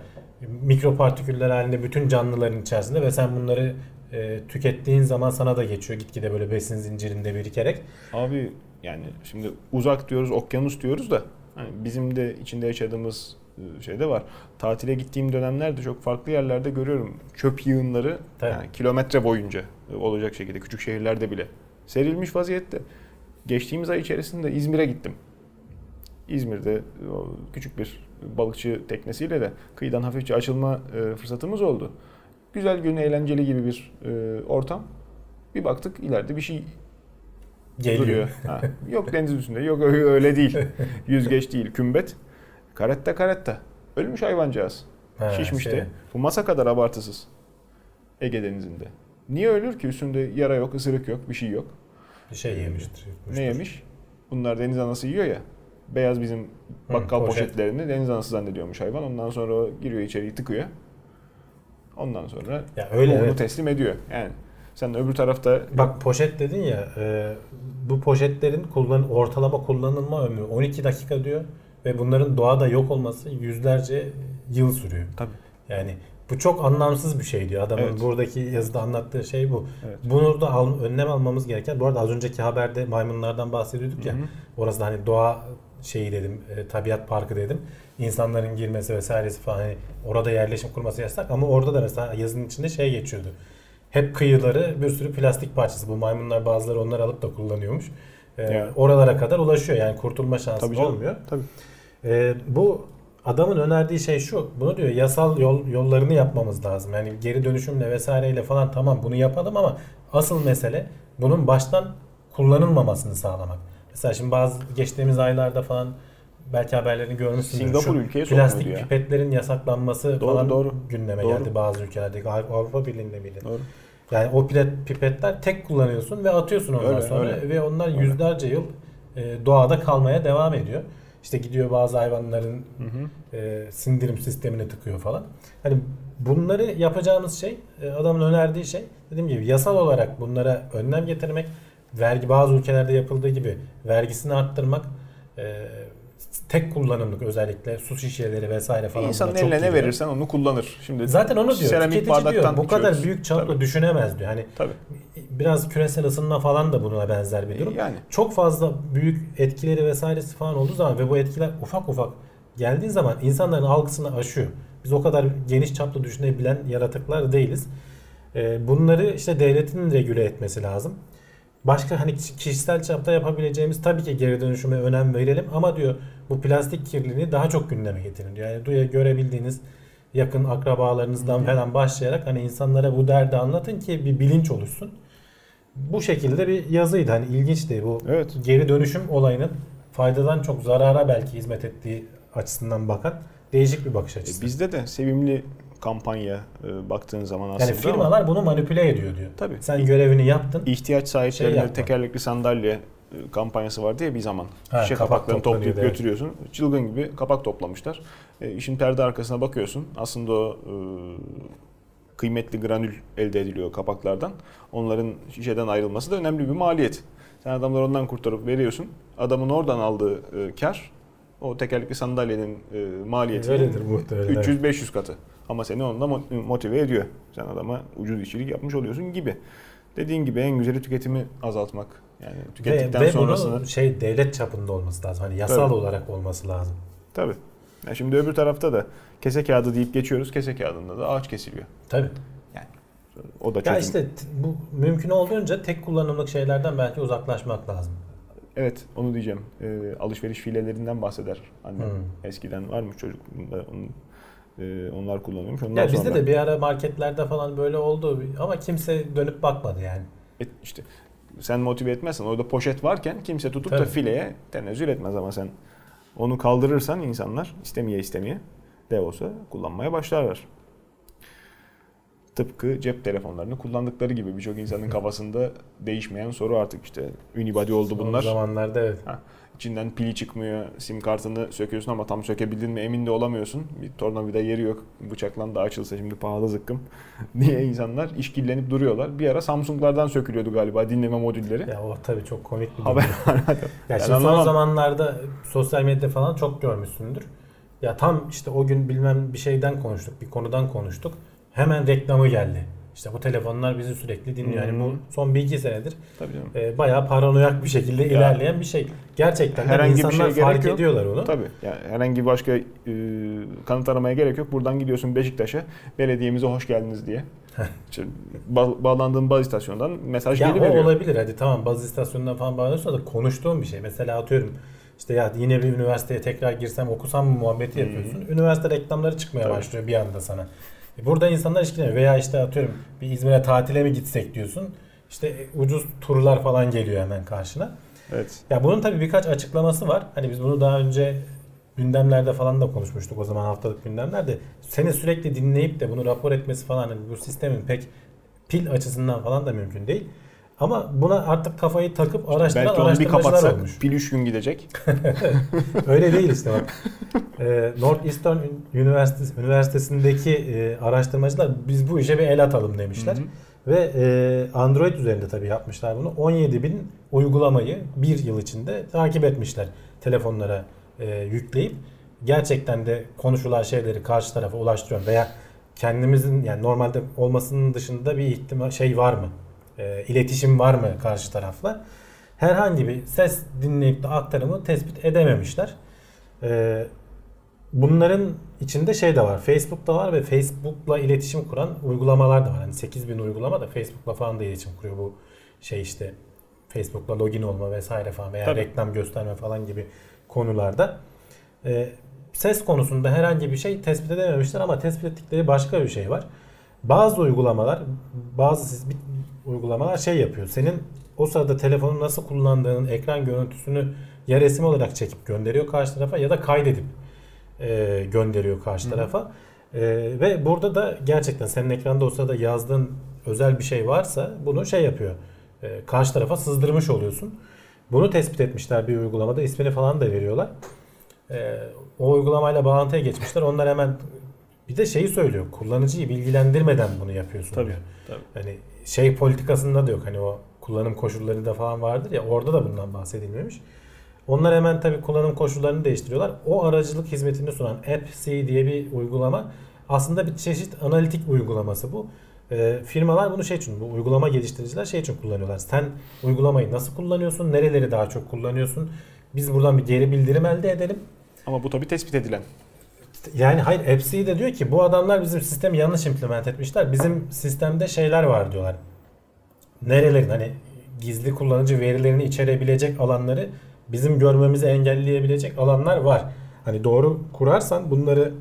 Mikropartiküller halinde bütün canlıların içerisinde ve sen bunları e, tükettiğin zaman sana da geçiyor gitgide böyle besin zincirinde birikerek. Abi yani şimdi uzak diyoruz, okyanus diyoruz da hani bizim de içinde yaşadığımız e, şey de var. Tatile gittiğim dönemlerde çok farklı yerlerde görüyorum çöp yığınları Tabii. yani kilometre boyunca e, olacak şekilde küçük şehirlerde bile serilmiş vaziyette. Geçtiğimiz ay içerisinde İzmir'e gittim. İzmir'de o küçük bir balıkçı teknesiyle de kıyıdan hafifçe açılma e, fırsatımız oldu. Güzel gün, eğlenceli gibi bir e, ortam. Bir baktık ileride bir şey Geliyor. duruyor. Ha, yok deniz üstünde, yok öyle değil. Yüzgeç değil, kümbet. Karetta karetta. Ölmüş hayvancağız. Ha, Şişmişti. şey, Bu masa kadar abartısız. Ege denizinde. Niye ölür ki? Üstünde yara yok, ısırık yok, bir şey yok. bir şey yemiştir. yutmuştur. Ne yemiş? Bunlar deniz anası yiyor ya. Beyaz bizim bakkal poşet. poşetlerini deniz anası zannediyormuş hayvan. Ondan sonra o giriyor içeriye tıkıyor. Ondan sonra Ya öyle ruhunu evet. teslim ediyor. Yani sen öbür tarafta Bak poşet dedin ya e, bu poşetlerin kullan ortalama kullanılma ömrü 12 dakika diyor ve bunların doğada yok olması yüzlerce yıl sürüyor. Tabii. Yani bu çok anlamsız bir şey diyor. Adamın Evet. buradaki yazıda anlattığı şey bu. Evet. Bunu da al, önlem almamız gereken. Bu arada az önceki haberde maymunlardan bahsediyorduk ya. Hı hı. Orası da hani doğa şeyi dedim, e, tabiat parkı dedim. İnsanların girmesi vesairesi falan hani orada yerleşim kurması yasak ama orada da mesela yazının içinde şey geçiyordu. Hep kıyıları bir sürü plastik parçası. Bu maymunlar bazıları onları alıp da kullanıyormuş. E, Evet. Oralara kadar ulaşıyor yani kurtulma şansı Tabii canım. olmuyor. Tabii. E, bu adamın önerdiği şey şu. Bunu diyor yasal yol yollarını yapmamız lazım. Yani geri dönüşümle vesaireyle falan tamam bunu yapalım ama asıl mesele bunun baştan kullanılmamasını sağlamak. Mesela şimdi bazı geçtiğimiz aylarda falan belki haberlerini görmüşsünüz. Singapur Şu ülkeye plastik ya. pipetlerin yasaklanması Doğru, falan doğru. gündeme Doğru. geldi bazı ülkelerde. Av- Avrupa Birliği'nde miydi? Doğru. Yani o pipet, pipetler tek kullanıyorsun ve atıyorsun ondan Öyle, sonra öyle. ve onlar Öyle. yüzlerce yıl e, doğada kalmaya devam ediyor. İşte gidiyor bazı hayvanların Hı hı. e, sindirim sistemine tıkıyor falan. Hani bunları yapacağımız şey e, adamın önerdiği şey dediğim gibi yasal olarak bunlara önlem getirmek vergi bazı ülkelerde yapıldığı gibi vergisini arttırmak e, tek kullanımlık özellikle su şişeleri vesaire falan İnsanın eline ne verirsen onu kullanır. Şimdi Zaten onu diyor. Seramik bardaktan diyor. Bu kadar içiyoruz. büyük çaplı Tabii. düşünemez diyor. Hani Tabii. biraz küresel ısınma falan da buna benzer bir durum. Yani Çok fazla büyük etkileri vesairesi falan olduğu zaman ve bu etkiler ufak ufak geldiği zaman insanların algısını aşıyor. Biz o kadar geniş çaplı düşünebilen yaratıklar değiliz. Ee, bunları işte devletin regüle etmesi lazım. Başka hani kişisel çapta yapabileceğimiz tabii ki geri dönüşüme önem verelim ama diyor bu plastik kirliliğini daha çok gündeme getirin diyor. Yani duya görebildiğiniz yakın akrabalarınızdan falan başlayarak hani insanlara bu derdi anlatın ki bir bilinç oluşsun. Bu şekilde bir yazıydı. Hani ilginçti bu Evet. geri dönüşüm olayının faydadan çok zarara belki hizmet ettiği açısından bakan değişik bir bakış E, açısı. bizde de sevimli kampanya e, baktığın zaman aslında yani firmalar bunu manipüle ediyor diyor. Tabii. Sen görevini yaptın. ama ihtiyaç sahiplerine Şey tekerlekli sandalye e, kampanyası vardı ya bir zaman. Ha, Şişe kapak kapaklarını toplayıp evet. götürüyorsun. Çılgın gibi kapak toplamışlar. E, işin perde arkasına bakıyorsun. Aslında o e, kıymetli granül elde ediliyor kapaklardan. Onların şişeden ayrılması da önemli bir maliyet. Sen adamları ondan kurtarıp veriyorsun. Adamın oradan aldığı e, kar o tekerlekli sandalyenin e, evet. 300-500 katı. Ama seni onunla mo- motive ediyor. Sen adama ucuz işçilik yapmış oluyorsun gibi. Dediğin gibi en güzeli tüketimi azaltmak. Yani Ve, tükettikten ve sonrasını bunu şey devlet çapında olması lazım. Hani yasal Tabii. olarak olması lazım. tabii. Ya şimdi öbür tarafta da kese kağıdı deyip geçiyoruz. Kese kağıdında da ağaç kesiliyor. Tabii. O da çözüm. Ya işte bu mümkün olduğunca tek kullanımlık şeylerden belki uzaklaşmak lazım. Evet onu diyeceğim. Ee, alışveriş filelerinden bahseder annem. Hmm. Eskiden varmış çocukluğunda onun, e, onlar kullanıyormuş. Ondan Ya bizde sonra de bir ara marketlerde falan böyle oldu ama kimse dönüp bakmadı yani. Et- işte sen motive etmezsen orada poşet varken kimse tutup da Tabii. fileye tenezzül etmez ama sen onu kaldırırsan insanlar istemeye istemeye de olsa kullanmaya başlarlar. Tıpkı cep telefonlarını kullandıkları gibi birçok insanın kafasında değişmeyen soru artık işte unibody oldu Son bunlar. zamanlarda evet. İçinden pili çıkmıyor. Sim kartını söküyorsun ama tam sökebildin mi emin de olamıyorsun. Bir tornavida yeri yok. Bıçakla da açılsa şimdi pahalı zıkkım diye insanlar işkillenip duruyorlar. Bir ara Samsung'lardan sökülüyordu galiba dinleme modülleri. Ya o tabii çok komik bir Haber. Ya Ben şimdi son zamanlarda sosyal medyada falan çok görmüşsündür. Ya tam işte o gün bilmem bir şeyden konuştuk, bir konudan konuştuk. Hemen reklamı geldi. İşte bu telefonlar bizi sürekli dinliyor. Yani bu Hmm. son bir iki senedir Tabii canım. e, bayağı paranoyak bir şekilde ilerleyen bir şey. Gerçekten Herhangi bir insanlar şeye fark yok. ediyorlar onu. Tabii. Yani herhangi başka e, kanıt aramaya gerek yok. Buradan gidiyorsun Beşiktaş'a belediyemize hoş geldiniz diye. İşte ba- bağlandığın baz istasyonundan mesaj Ya o geliveriyor. olabilir hadi tamam baz istasyonundan falan bağlanıyorsa da konuştuğum bir şey. Mesela atıyorum işte ya yine bir üniversiteye tekrar girsem okusam mı muhabbeti yapıyorsun. Üniversite reklamları çıkmaya Tabii. başlıyor bir anda sana. E burada insanlar ilişkileniyor. Veya işte atıyorum bir İzmir'e tatile mi gitsek diyorsun. İşte e, ucuz turlar falan geliyor hemen karşına. Evet. Ya bunun tabii birkaç açıklaması var. Hani biz bunu daha önce gündemlerde falan da konuşmuştuk o zaman haftalık gündemlerde. Seni sürekli dinleyip de bunu rapor etmesi falan hani bu sistemin pek pil açısından falan da mümkün değil. Ama buna artık kafayı takıp araştıran Belki onu bir kapatsak olmuş. pil 3 gün gidecek. Öyle değil işte bak. Ee, Northeastern Üniversitesi, Üniversitesi'ndeki e, araştırmacılar biz bu işe bir el atalım demişler. Hı hı. Ve e, Android üzerinde tabii yapmışlar bunu. 17 bin uygulamayı bir yıl içinde takip etmişler telefonlara e, yükleyip. Gerçekten de konuşulan şeyleri karşı tarafa ulaştırıyor veya kendimizin yani normalde olmasının dışında bir ihtimal şey var mı? E, iletişim var mı karşı tarafla? Herhangi bir ses dinleyip de aktarımı tespit edememişler. E, bunların içinde şey de var. Facebook'ta var ve Facebook'la iletişim kuran uygulamalar da var. Hani 8000 uygulama da Facebook'la falan da iletişim kuruyor bu şey işte Facebook'la login olma vesaire falan veya Tabii. reklam gösterme falan gibi konularda. Ee, ses konusunda herhangi bir şey tespit edememişler ama tespit ettikleri başka bir şey var. Bazı uygulamalar, bazı siz- bir uygulamalar şey yapıyor. Senin o sırada telefonu nasıl kullandığının ekran görüntüsünü ya resim olarak çekip gönderiyor karşı tarafa ya da kaydedip e, gönderiyor karşı tarafa. E, ve burada da gerçekten senin ekranda o sırada yazdığın özel bir şey varsa bunu şey yapıyor. E, karşı tarafa sızdırmış oluyorsun. Bunu tespit etmişler bir uygulamada. ismini falan da veriyorlar. E, o uygulamayla bağlantıya geçmişler. Onlar hemen bir de şeyi söylüyor. Kullanıcıyı bilgilendirmeden bunu yapıyorsun Tabii. diyor. tabii. Hani şey politikasında da yok. Hani o kullanım koşulları da falan vardır ya orada da bundan bahsedilmemiş. Onlar hemen tabii kullanım koşullarını değiştiriyorlar. O aracılık hizmetini sunan AppC diye bir uygulama aslında bir çeşit analitik uygulaması bu. Ee, firmalar bunu şey için, bu uygulama geliştiriciler şey için kullanıyorlar. Sen uygulamayı nasıl kullanıyorsun, nereleri daha çok kullanıyorsun? Biz buradan bir geri bildirim elde edelim. Ama bu tabii tespit edilen. Yani hayır AppC de diyor ki bu adamlar bizim sistemi yanlış implement etmişler. Bizim sistemde şeyler var diyorlar. Nerelerin hani gizli kullanıcı verilerini içerebilecek alanları bizim görmemizi engelleyebilecek alanlar var. Hani doğru kurarsan bunları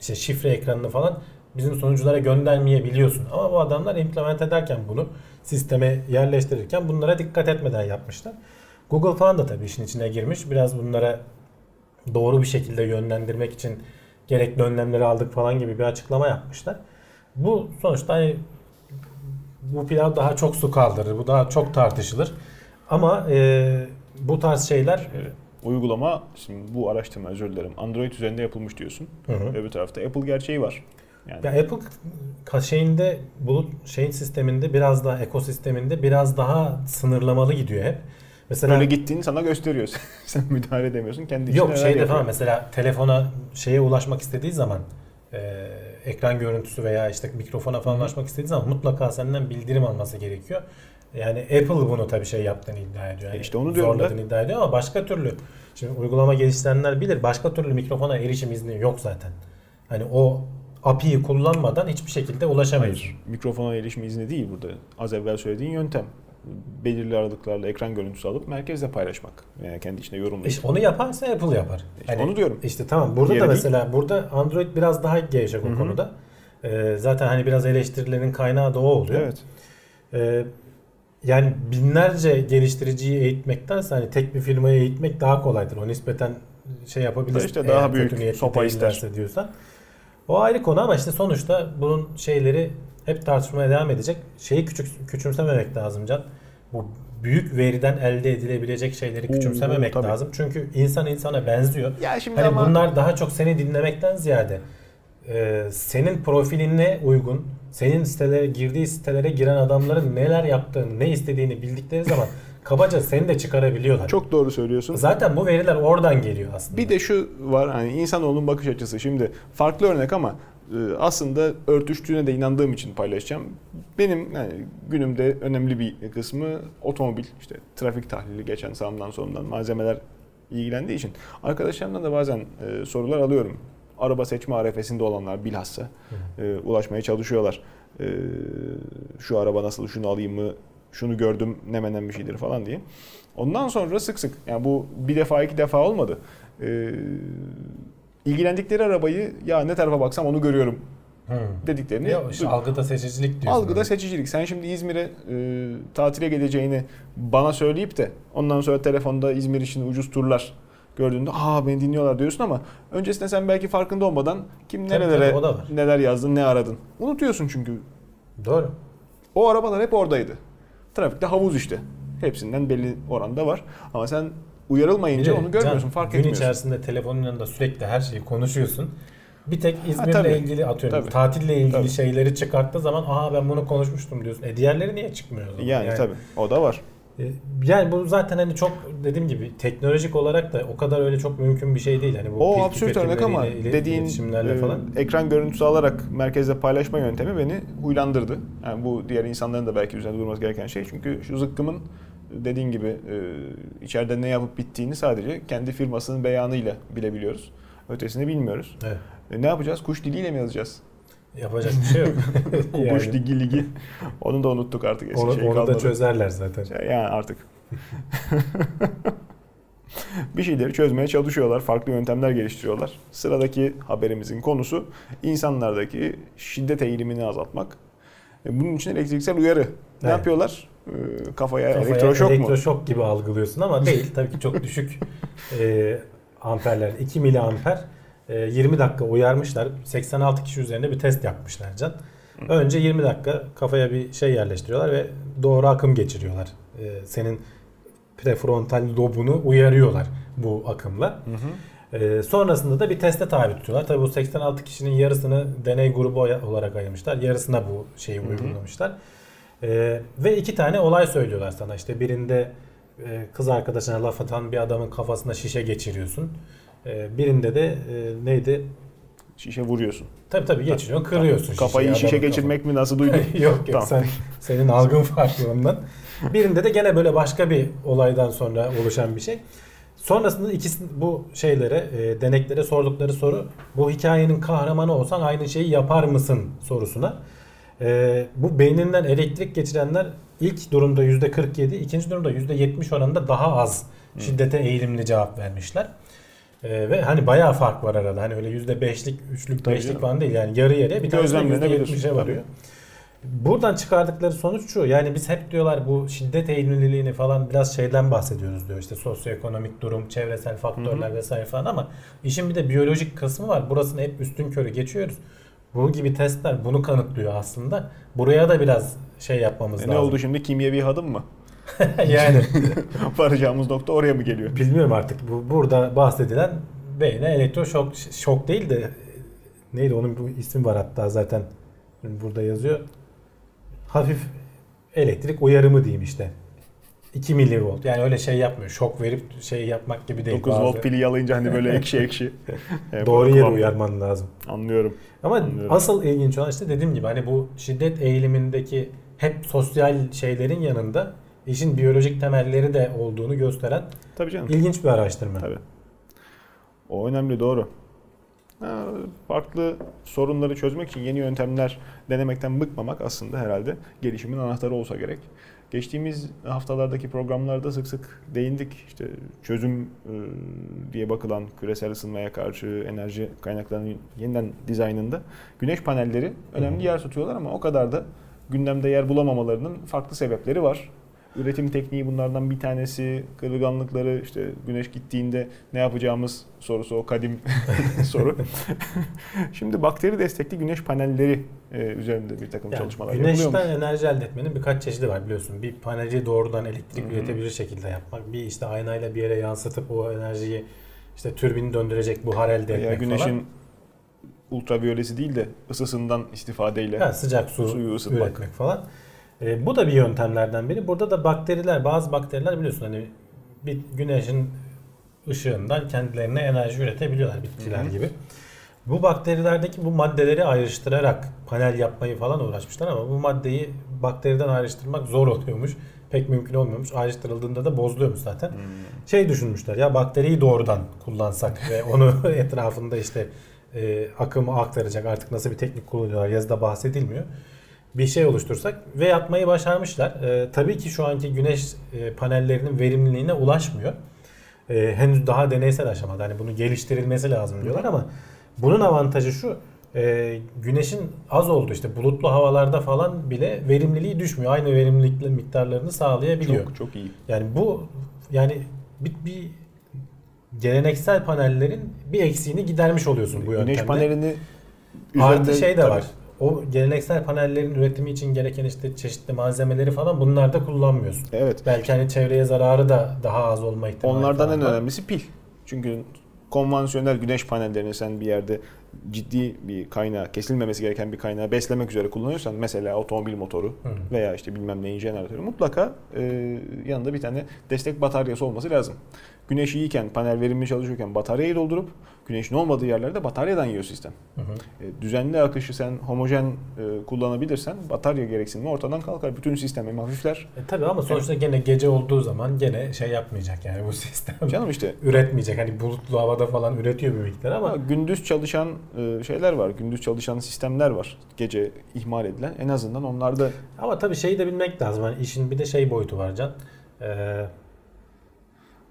işte şifre ekranını falan bizim sonuculara göndermeyebiliyorsun. Ama bu adamlar implement ederken bunu sisteme yerleştirirken bunlara dikkat etmeden yapmışlar. Google falan da tabii işin içine girmiş. Biraz bunlara doğru bir şekilde yönlendirmek için gerekli önlemleri aldık falan gibi bir açıklama yapmışlar. Bu sonuçta hani bu pilav daha çok su kaldırır. Bu daha çok tartışılır. Ama e, bu tarz şeyler Evet. Uygulama, şimdi bu araştırma özür dilerim. Android üzerinde yapılmış diyorsun. Hı hı. Öbür tarafta Apple gerçeği var. Yani Ya Apple şeyinde bulut şeyin sisteminde biraz daha ekosisteminde biraz daha sınırlamalı gidiyor hep. Mesela böyle gittiğini sana gösteriyor. Sen müdahale edemiyorsun. Kendi yok şeyde yapıyor. falan mesela telefona şeye ulaşmak istediği zaman e, ekran görüntüsü veya işte mikrofona falan ulaşmak istediği zaman mutlaka senden bildirim alması gerekiyor. Yani Apple bunu tabii şey yaptığını iddia ediyor. Yani E işte onu diyorum zorladığını iddia ediyor ama başka türlü şimdi uygulama geliştirenler bilir başka türlü mikrofona erişim izni yok zaten. Hani o API'yi kullanmadan hiçbir şekilde ulaşamıyorsun. Hayır. Mikrofona erişim izni değil burada. Az evvel söylediğin yöntem. Belirli aralıklarla ekran görüntüsü alıp merkezle paylaşmak. Yani kendi içinde yorumlayıp. İşte onu yaparsa Apple yapar. İşte onu diyorum. İşte tamam burada Diğeri da değil. mesela burada Android biraz daha gevşek o konuda. Ee, zaten hani biraz eleştirilerin kaynağı da o oluyor. Evet. Ee, yani binlerce geliştiriciyi eğitmektense hani tek bir firmayı eğitmek daha kolaydır. O nispeten şey yapabilirsin. İşte daha büyük sopa ister. diyorsan. O ayrı konu ama işte sonuçta bunun şeyleri hep tartışmaya devam edecek. Şeyi küçük küçümsememek lazım Can. Bu büyük veriden elde edilebilecek şeyleri Oo, küçümsememek tabii. lazım. Çünkü insan insana benziyor. Ya şimdi Hani ama bunlar daha çok seni dinlemekten ziyade e, senin profiline uygun, senin sitelere girdiği sitelere giren adamların neler yaptığını, ne istediğini bildikleri zaman kabaca seni de çıkarabiliyorlar. çok doğru söylüyorsun. Zaten bu veriler oradan geliyor aslında. Bir de şu var hani insanoğlunun bakış açısı. Şimdi farklı örnek ama aslında örtüştüğüne de inandığım için paylaşacağım. Benim yani günümde önemli bir kısmı otomobil, işte trafik tahlili geçen sağımdan solumdan malzemeler ilgilendiği için arkadaşlarımdan da bazen e, sorular alıyorum. Araba seçme arefesinde olanlar bilhassa e, ulaşmaya çalışıyorlar. E, şu araba nasıl, şunu alayım mı, şunu gördüm ne menen bir şeydir falan diye. Ondan sonra sık sık yani bu bir defa iki defa olmadı. Ee, ilgilendikleri arabayı ya ne tarafa baksam onu görüyorum Hı. dediklerini Ya işte algıda seçicilik diyorsun. Algıda seçicilik. Sen şimdi İzmir'e e, tatile geleceğini bana söyleyip de ondan sonra telefonda İzmir için ucuz turlar gördüğünde aa beni dinliyorlar diyorsun ama öncesinde sen belki farkında olmadan kim Tabii, nerelere tabii, neler yazdın ne aradın. Unutuyorsun çünkü. Doğru. O arabalar hep oradaydı. Trafikte havuz işte. Hepsinden belli oranda var. Ama sen uyarılmayınca de onu görmüyorsun, Can, fark gün etmiyorsun. içerisinde telefonun yanında sürekli her şeyi konuşuyorsun. Bir tek İzmir'le tabii. ilgili atıyorum Tabii. tatille ilgili Tabii. şeyleri çıkarttığı zaman aha ben bunu konuşmuştum diyorsun. E diğerleri niye çıkmıyor o zaman? Yani, tabii o da var. E, Yani bu zaten hani çok dediğim gibi teknolojik olarak da o kadar öyle çok mümkün bir şey değil. Hani bu O absürt örnek ama ile- dediğin e, falan. ekran görüntüsü alarak merkezde paylaşma yöntemi beni huylandırdı. Yani bu diğer insanların da belki üzerinde durması gereken şey. Çünkü şu zıkkımın dediğin gibi e, içeride ne yapıp bittiğini sadece kendi firmasının beyanıyla bilebiliyoruz. Ötesini bilmiyoruz. Evet. E, ne yapacağız? Kuş diliyle mi yazacağız? Yapacak bir şey yok. Kuş yani, digi ligi. Onu da unuttuk artık. Onu, şey onu da çözerler zaten. Yani artık. bir şeyleri çözmeye çalışıyorlar. Farklı yöntemler geliştiriyorlar. Sıradaki haberimizin konusu insanlardaki şiddet eğilimini azaltmak. E, Bunun için elektriksel uyarı. Ne Evet. yapıyorlar? E, Kafaya, Kafaya elektroşok mu? elektroşok gibi algılıyorsun ama değil. Tabii ki çok düşük e, amperler. 2 miliamper. E, 20 dakika uyarmışlar. 86 kişi üzerinde bir test yapmışlar Can. Önce 20 dakika kafaya bir şey yerleştiriyorlar ve doğru akım geçiriyorlar. E, senin prefrontal lobunu uyarıyorlar bu akımla. Hı hı. E, sonrasında da bir teste tabi tutuyorlar. Tabii bu 86 kişinin yarısını deney grubu olarak ayırmışlar. Yarısına bu şeyi hı. uygulamışlar. E, ve iki tane olay söylüyorlar sana. İşte birinde e, kız arkadaşına laf atan bir adamın kafasına şişe geçiriyorsun. E, birinde de e, neydi? Şişe vuruyorsun. Tabii tabii geçiriyorsun, kırıyorsun Kafayı şişeyi, şişe adamın geçirmek mi nasıl duydun? yok yok Tamam. sen senin algın farklı ondan. Birinde de gene böyle başka bir olaydan sonra oluşan bir şey. Sonrasında ikisi bu şeylere, e, deneklere sordukları soru bu hikayenin kahramanı olsan aynı şeyi yapar mısın sorusuna. E, bu beyninden elektrik geçirenler ilk durumda %47, ikinci durumda %70 oranında daha az şiddete eğilimli cevap vermişler. E, ve hani bayağı fark var arada. Hani öyle %5'lik, 3'lük, Tabii 5'lik canım. falan değil. Yani yarı yarıya bir tanesi de Gözlemlenebilir. %70'e varıyor. Buradan çıkardıkları sonuç şu. Yani biz hep diyorlar bu şiddet eğilimliliğini falan biraz şeyden bahsediyoruz diyor. İşte sosyoekonomik durum, çevresel faktörler Hı hı. vesaire falan ama işin bir de biyolojik kısmı var. Burasını hep üstün körü geçiyoruz. Bu gibi testler bunu kanıtlıyor aslında. Buraya da biraz şey yapmamız E lazım. ne oldu şimdi kimyevi hadım mı? yani Varacağımız nokta oraya mı geliyor? bilmiyorum artık bu burada bahsedilen beyne elektroşok şok değil de neydi onun bir ismi var hatta zaten burada yazıyor. Hafif elektrik uyarımı diyeyim işte. 2 milivolt. Yani öyle şey yapmıyor. Şok verip şey yapmak gibi değil. 9 Bazı- volt pili yalayınca hani böyle ekşi ekşi. E, Doğru yere uyarman lazım. Anlıyorum. Ama Anlıyorum. asıl ilginç olan işte dediğim gibi hani bu şiddet eğilimindeki hep sosyal şeylerin yanında işin biyolojik temelleri de olduğunu gösteren Tabii canım. ilginç bir araştırma. Tabii. O önemli doğru. Ha, Farklı sorunları çözmek için yeni yöntemler denemekten bıkmamak aslında herhalde gelişimin anahtarı olsa gerek. Geçtiğimiz haftalardaki programlarda sık sık değindik. İşte çözüm e, diye bakılan küresel ısınmaya karşı enerji kaynaklarının yeniden dizaynında güneş panelleri önemli yer tutuyorlar ama o kadar da gündemde yer bulamamalarının farklı sebepleri var. Üretim tekniği bunlardan bir tanesi. Kırılganlıkları işte güneş gittiğinde ne yapacağımız sorusu o kadim soru. Şimdi bakteri destekli güneş panelleri e, üzerinde bir takım Yani çalışmalar yapılıyor. güneşten enerji elde etmenin birkaç çeşidi var biliyorsun. Bir paneli doğrudan elektrik Hı hı. üretebilir şekilde yapmak. Bir işte aynayla bir yere yansıtıp o enerjiyi işte türbini döndürecek buhar elde etmek güneşin falan. ultraviyolesi değil de ısısından istifadeyle Ha, sıcak su suyu ısıtmak. üretmek falan. E, bu da bir yöntemlerden biri. Burada da bakteriler, bazı bakteriler biliyorsun hani bir güneşin ışığından kendilerine enerji üretebiliyorlar bitkiler gibi. Bu bakterilerdeki bu maddeleri ayrıştırarak panel yapmayı falan uğraşmışlar ama bu maddeyi bakteriden ayrıştırmak zor oluyormuş. Pek mümkün olmuyormuş. Ayrıştırıldığında da bozuluyormuş zaten. Hmm. Şey düşünmüşler ya bakteriyi doğrudan kullansak ve onu etrafında işte e, akımı aktaracak artık nasıl bir teknik kullanıyorlar yazıda bahsedilmiyor. Bir şey oluştursak ve yapmayı başarmışlar. E, tabii ki şu anki güneş e, panellerinin verimliliğine ulaşmıyor. E, henüz daha deneysel aşamada. Hani bunu geliştirilmesi lazım diyorlar ama bunun avantajı şu. e, güneşin az olduğu işte bulutlu havalarda falan bile verimliliği düşmüyor. Aynı verimlilik miktarlarını sağlayabiliyor. Çok çok iyi. Yani bu yani bir, bir geleneksel panellerin bir eksiğini gidermiş oluyorsun bu yöntemle. Güneş panelini Artı şey de var. O geleneksel panellerin üretimi için gereken işte çeşitli malzemeleri falan bunlar da kullanmıyorsun. Evet. Belki hani çevreye zararı da daha az olma ihtimali Onlardan en var. önemlisi pil. Çünkü konvansiyonel güneş panellerini sen bir yerde ciddi bir kaynağı, kesilmemesi gereken bir kaynağı beslemek üzere kullanıyorsan mesela otomobil motoru Hı hı. veya işte bilmem neyin jeneratörü mutlaka e, yanında bir tane destek bataryası olması lazım. Güneş iyiyken, panel verimli çalışıyorken bataryayı doldurup güneşin olmadığı yerlerde bataryadan yiyor sistem. Hı hı. E, düzenli akışı sen homojen e, kullanabilirsen batarya gereksinimi ortadan kalkar. Bütün sistem hem hafifler. E tabii ama sonuçta gene gece olduğu zaman gene şey yapmayacak yani bu sistem. Canım işte üretmeyecek. Hani bulutlu havada falan üretiyor bir miktar ama Ama gündüz çalışan şeyler var. Gündüz çalışan sistemler var. Gece ihmal edilen. En azından onlarda Ama tabii şeyi de bilmek lazım. Hani işin bir de şey boyutu var Can. Ee,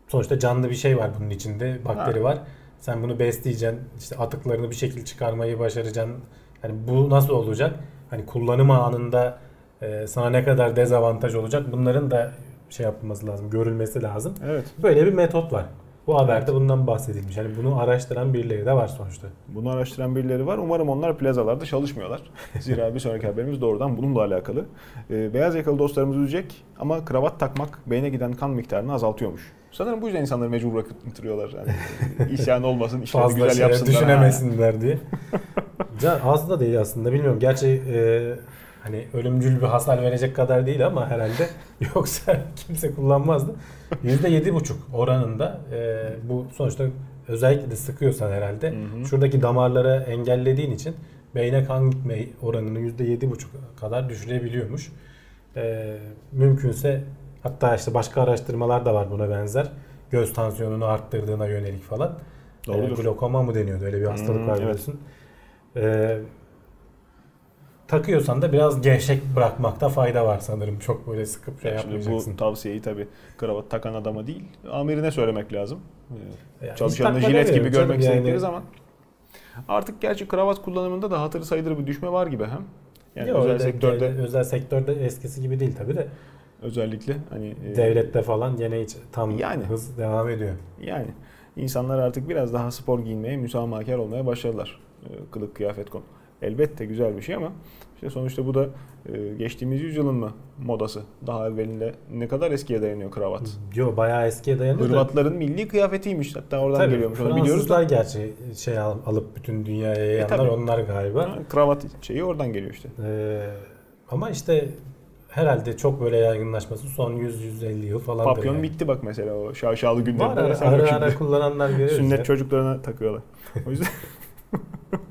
sonuçta canlı bir şey var bunun içinde. Bakteri Ha. var. Sen bunu besleyeceksin. işte atıklarını bir şekilde çıkarmayı başaracaksın. Hani bu nasıl olacak? Hani kullanım anında e, sana ne kadar dezavantaj olacak? Bunların da şey yapılması lazım. Görülmesi lazım. evet Böyle bir metot var. Bu haberde bundan bahsedilmiş. Hani bunu araştıran birileri de var sonuçta. bunu araştıran birileri var. Umarım onlar plazalarda çalışmıyorlar. Zira bir sonraki haberimiz doğrudan bununla alakalı. E, beyaz yakalı dostlarımız üzecek ama kravat takmak beyne giden kan miktarını azaltıyormuş. Sanırım bu yüzden insanları mecbur bırakıtırıyorlar. Yani, e, isyan olmasın, işleri Fazla güzel şey yapsınlar. düşünemesinler diye. Can az da değil aslında bilmiyorum. Gerçi e, hani ölümcül bir hasar verecek kadar değil ama herhalde yoksa kimse kullanmazdı. %7,5 oranında e, bu sonuçta özellikle de sıkıyorsan herhalde Hı hı. şuradaki damarları engellediğin için beyne kan gitme oranını %7,5 kadar düşürebiliyormuş. E, mümkünse hatta işte başka araştırmalar da var buna benzer. Göz tansiyonunu arttırdığına yönelik falan. Doğrudur. E, glokoma mı deniyordu? Öyle bir hastalık Hmm, var evet. biliyorsun. E, takıyorsan da biraz gevşek bırakmakta fayda var sanırım. Çok böyle sıkıp şey Şimdi yapmayacaksın. bu tavsiyeyi tabii kravat takan adama değil, amirine söylemek lazım. Ee, Yani Çalışanını jilet gibi görmek istedikleri yani. zaman. Artık gerçi kravat kullanımında da hatırı sayılır bir düşme var gibi hem. Yani Yo, özel sektörde de, özel sektörde eskisi gibi değil tabii de. Özellikle hani e, devlette falan gene hiç tam yani, hız devam ediyor. Yani insanlar artık biraz daha spor giyinmeye, müsamahakar olmaya başladılar. E, kılık kıyafet konu. Elbette güzel bir şey ama işte sonuçta bu da e, geçtiğimiz yüzyılın mı modası? Daha evvelinde ne kadar eskiye dayanıyor kravat? Yo bayağı eskiye dayanıyor. Hırvatların da. milli kıyafetiymiş. Hatta oradan Tabii, geliyormuş. Onu biliyoruz da. gerçi şey alıp bütün dünyaya e, yayanlar e, onlar galiba. Ha, kravat şeyi oradan geliyor işte. Ee, ama işte herhalde çok böyle yaygınlaşması son 100-150 yıl falan. Papyon yani. bitti bak mesela o şaşalı günlerinde. Var ara ara, ara kullananlar görüyoruz. Sünnet ya. çocuklarına takıyorlar. O yüzden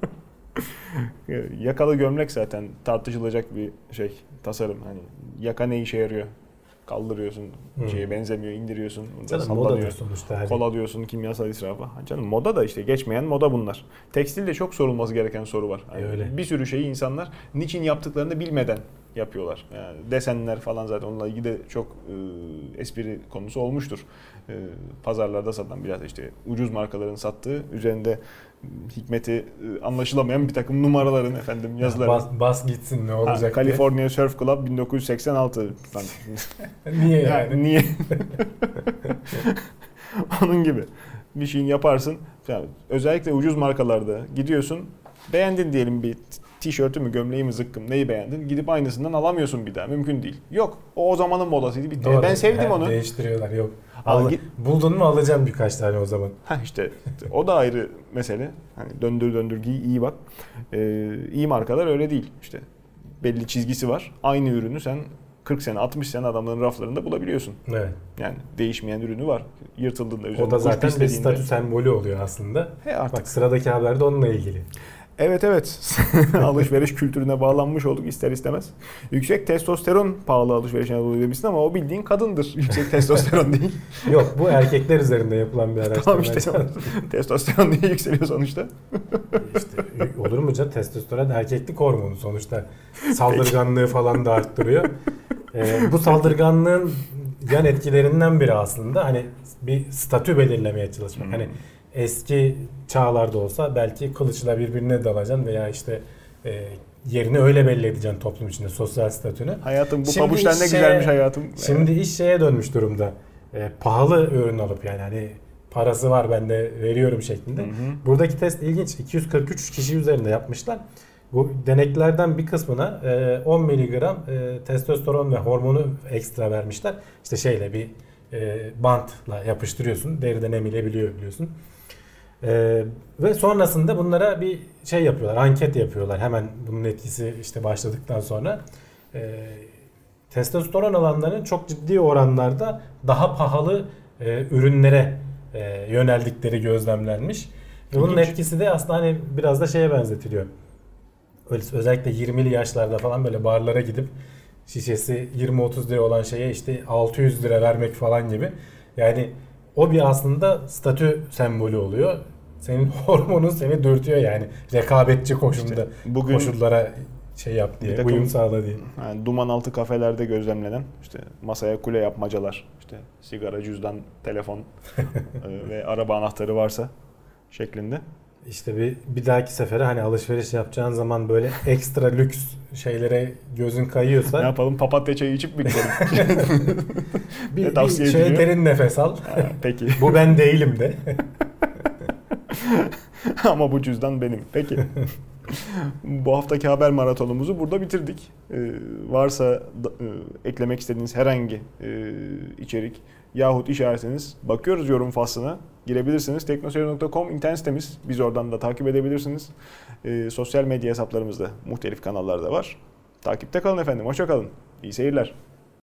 Yakalı gömlek zaten tartışılacak bir şey tasarım. Hani yaka ne işe yarıyor? Kaldırıyorsun, hmm. şeye benzemiyor, indiriyorsun. Canım moda sonuçta. Hani. Kola diyorsun, kimyasal israfı. Canım moda da işte geçmeyen moda bunlar. Tekstilde çok sorulması gereken soru var. Hani öyle. Bir sürü şeyi insanlar niçin yaptıklarını bilmeden yapıyorlar. Yani desenler falan zaten onunla ilgili de çok e, espri konusu olmuştur. E, pazarlarda satan biraz işte ucuz markaların sattığı üzerinde hikmeti e, anlaşılamayan bir takım numaraların efendim yazıları. Bas, bas gitsin ne olacak ha, California diye. Surf Club 1986. niye yani? niye? Onun gibi bir şeyin yaparsın. Yani özellikle ucuz markalarda gidiyorsun. Beğendin diyelim bir tişörtü mü, gömleği mi, zıkkım neyi beğendin? Gidip aynısından alamıyorsun bir daha. Mümkün değil. Yok. O o zamanın modasıydı. Bitti. Doğru. Ben sevdim He, onu. Değiştiriyorlar. Yok. Al, buldun mu alacağım birkaç tane o zaman. Ha işte o da ayrı mesele. Hani döndür döndür giy iyi bak. Ee, iyi markalar öyle değil. İşte belli çizgisi var. Aynı ürünü sen 40 sene 60 sene adamların raflarında bulabiliyorsun. Evet. Yani değişmeyen ürünü var. Yırtıldığında üzerinde. O da zaten bir statü sembolü oluyor aslında. He artık. Bak sıradaki haber de onunla ilgili. Evet evet. alışveriş kültürüne bağlanmış olduk ister istemez. Yüksek testosteron pahalı alışveriş Anadolu demişsin ama o bildiğin kadındır. Yüksek testosteron değil. Yok bu erkekler üzerinde yapılan bir araştırma. Tamam işte testosteron diye yükseliyor sonuçta. İşte olur mu canım testosteron erkeklik hormonu sonuçta. Saldırganlığı falan da arttırıyor. Ee, bu saldırganlığın yan etkilerinden biri aslında hani bir statü belirlemeye çalışmak. Hmm. Hani eski çağlarda olsa belki kılıçla birbirine dalacaksın veya işte e, yerini öyle belli edeceksin toplum içinde sosyal statünü. Hayatım bu pabuçlar ne güzelmiş hayatım. Şimdi iş şeye dönmüş durumda. E, pahalı ürün alıp yani hani parası var ben de veriyorum şeklinde. Hı hı. Buradaki test ilginç. 243 kişi üzerinde yapmışlar. Bu deneklerden bir kısmına 10 e, miligram e, testosteron ve hormonu ekstra vermişler. İşte şeyle bir e, bantla yapıştırıyorsun. Deriden emilebiliyor biliyorsun. Ee, ve sonrasında bunlara bir şey yapıyorlar, anket yapıyorlar. Hemen bunun etkisi işte başladıktan sonra. Ee, testosteron alanların çok ciddi oranlarda daha pahalı e, ürünlere e, yöneldikleri gözlemlenmiş. Ve bunun etkisi de aslında hani biraz da şeye benzetiliyor. Özellikle 20'li yaşlarda falan böyle barlara gidip şişesi 20-30 lira olan şeye işte 600 lira vermek falan gibi. Yani o bir aslında statü sembolü oluyor. Senin hormonun seni dürtüyor yani. Rekabetçi koşulda işte bugün koşullara şey yap diye, uyum sağla diye. Yani duman altı kafelerde gözlemlenen işte masaya kule yapmacalar, işte sigara, cüzdan, telefon e, ve araba anahtarı varsa şeklinde. İşte bir, bir dahaki sefere hani alışveriş yapacağın zaman böyle ekstra lüks şeylere gözün kayıyorsa. Ne yapalım papatya çayı içip mi gidelim? bir, ne tavsiye bir şöyle derin nefes al. Ha, peki. Bu ben değilim de. Ama bu cüzdan benim. Peki. bu haftaki haber maratonumuzu burada bitirdik. Ee, varsa da, e, eklemek istediğiniz herhangi e, içerik yahut işaretiniz bakıyoruz yorum faslına girebilirsiniz. Teknoseyir.com internet sitemiz. Biz oradan da takip edebilirsiniz. E, sosyal medya hesaplarımızda muhtelif kanallarda var. Takipte kalın efendim. Hoşça kalın. İyi seyirler.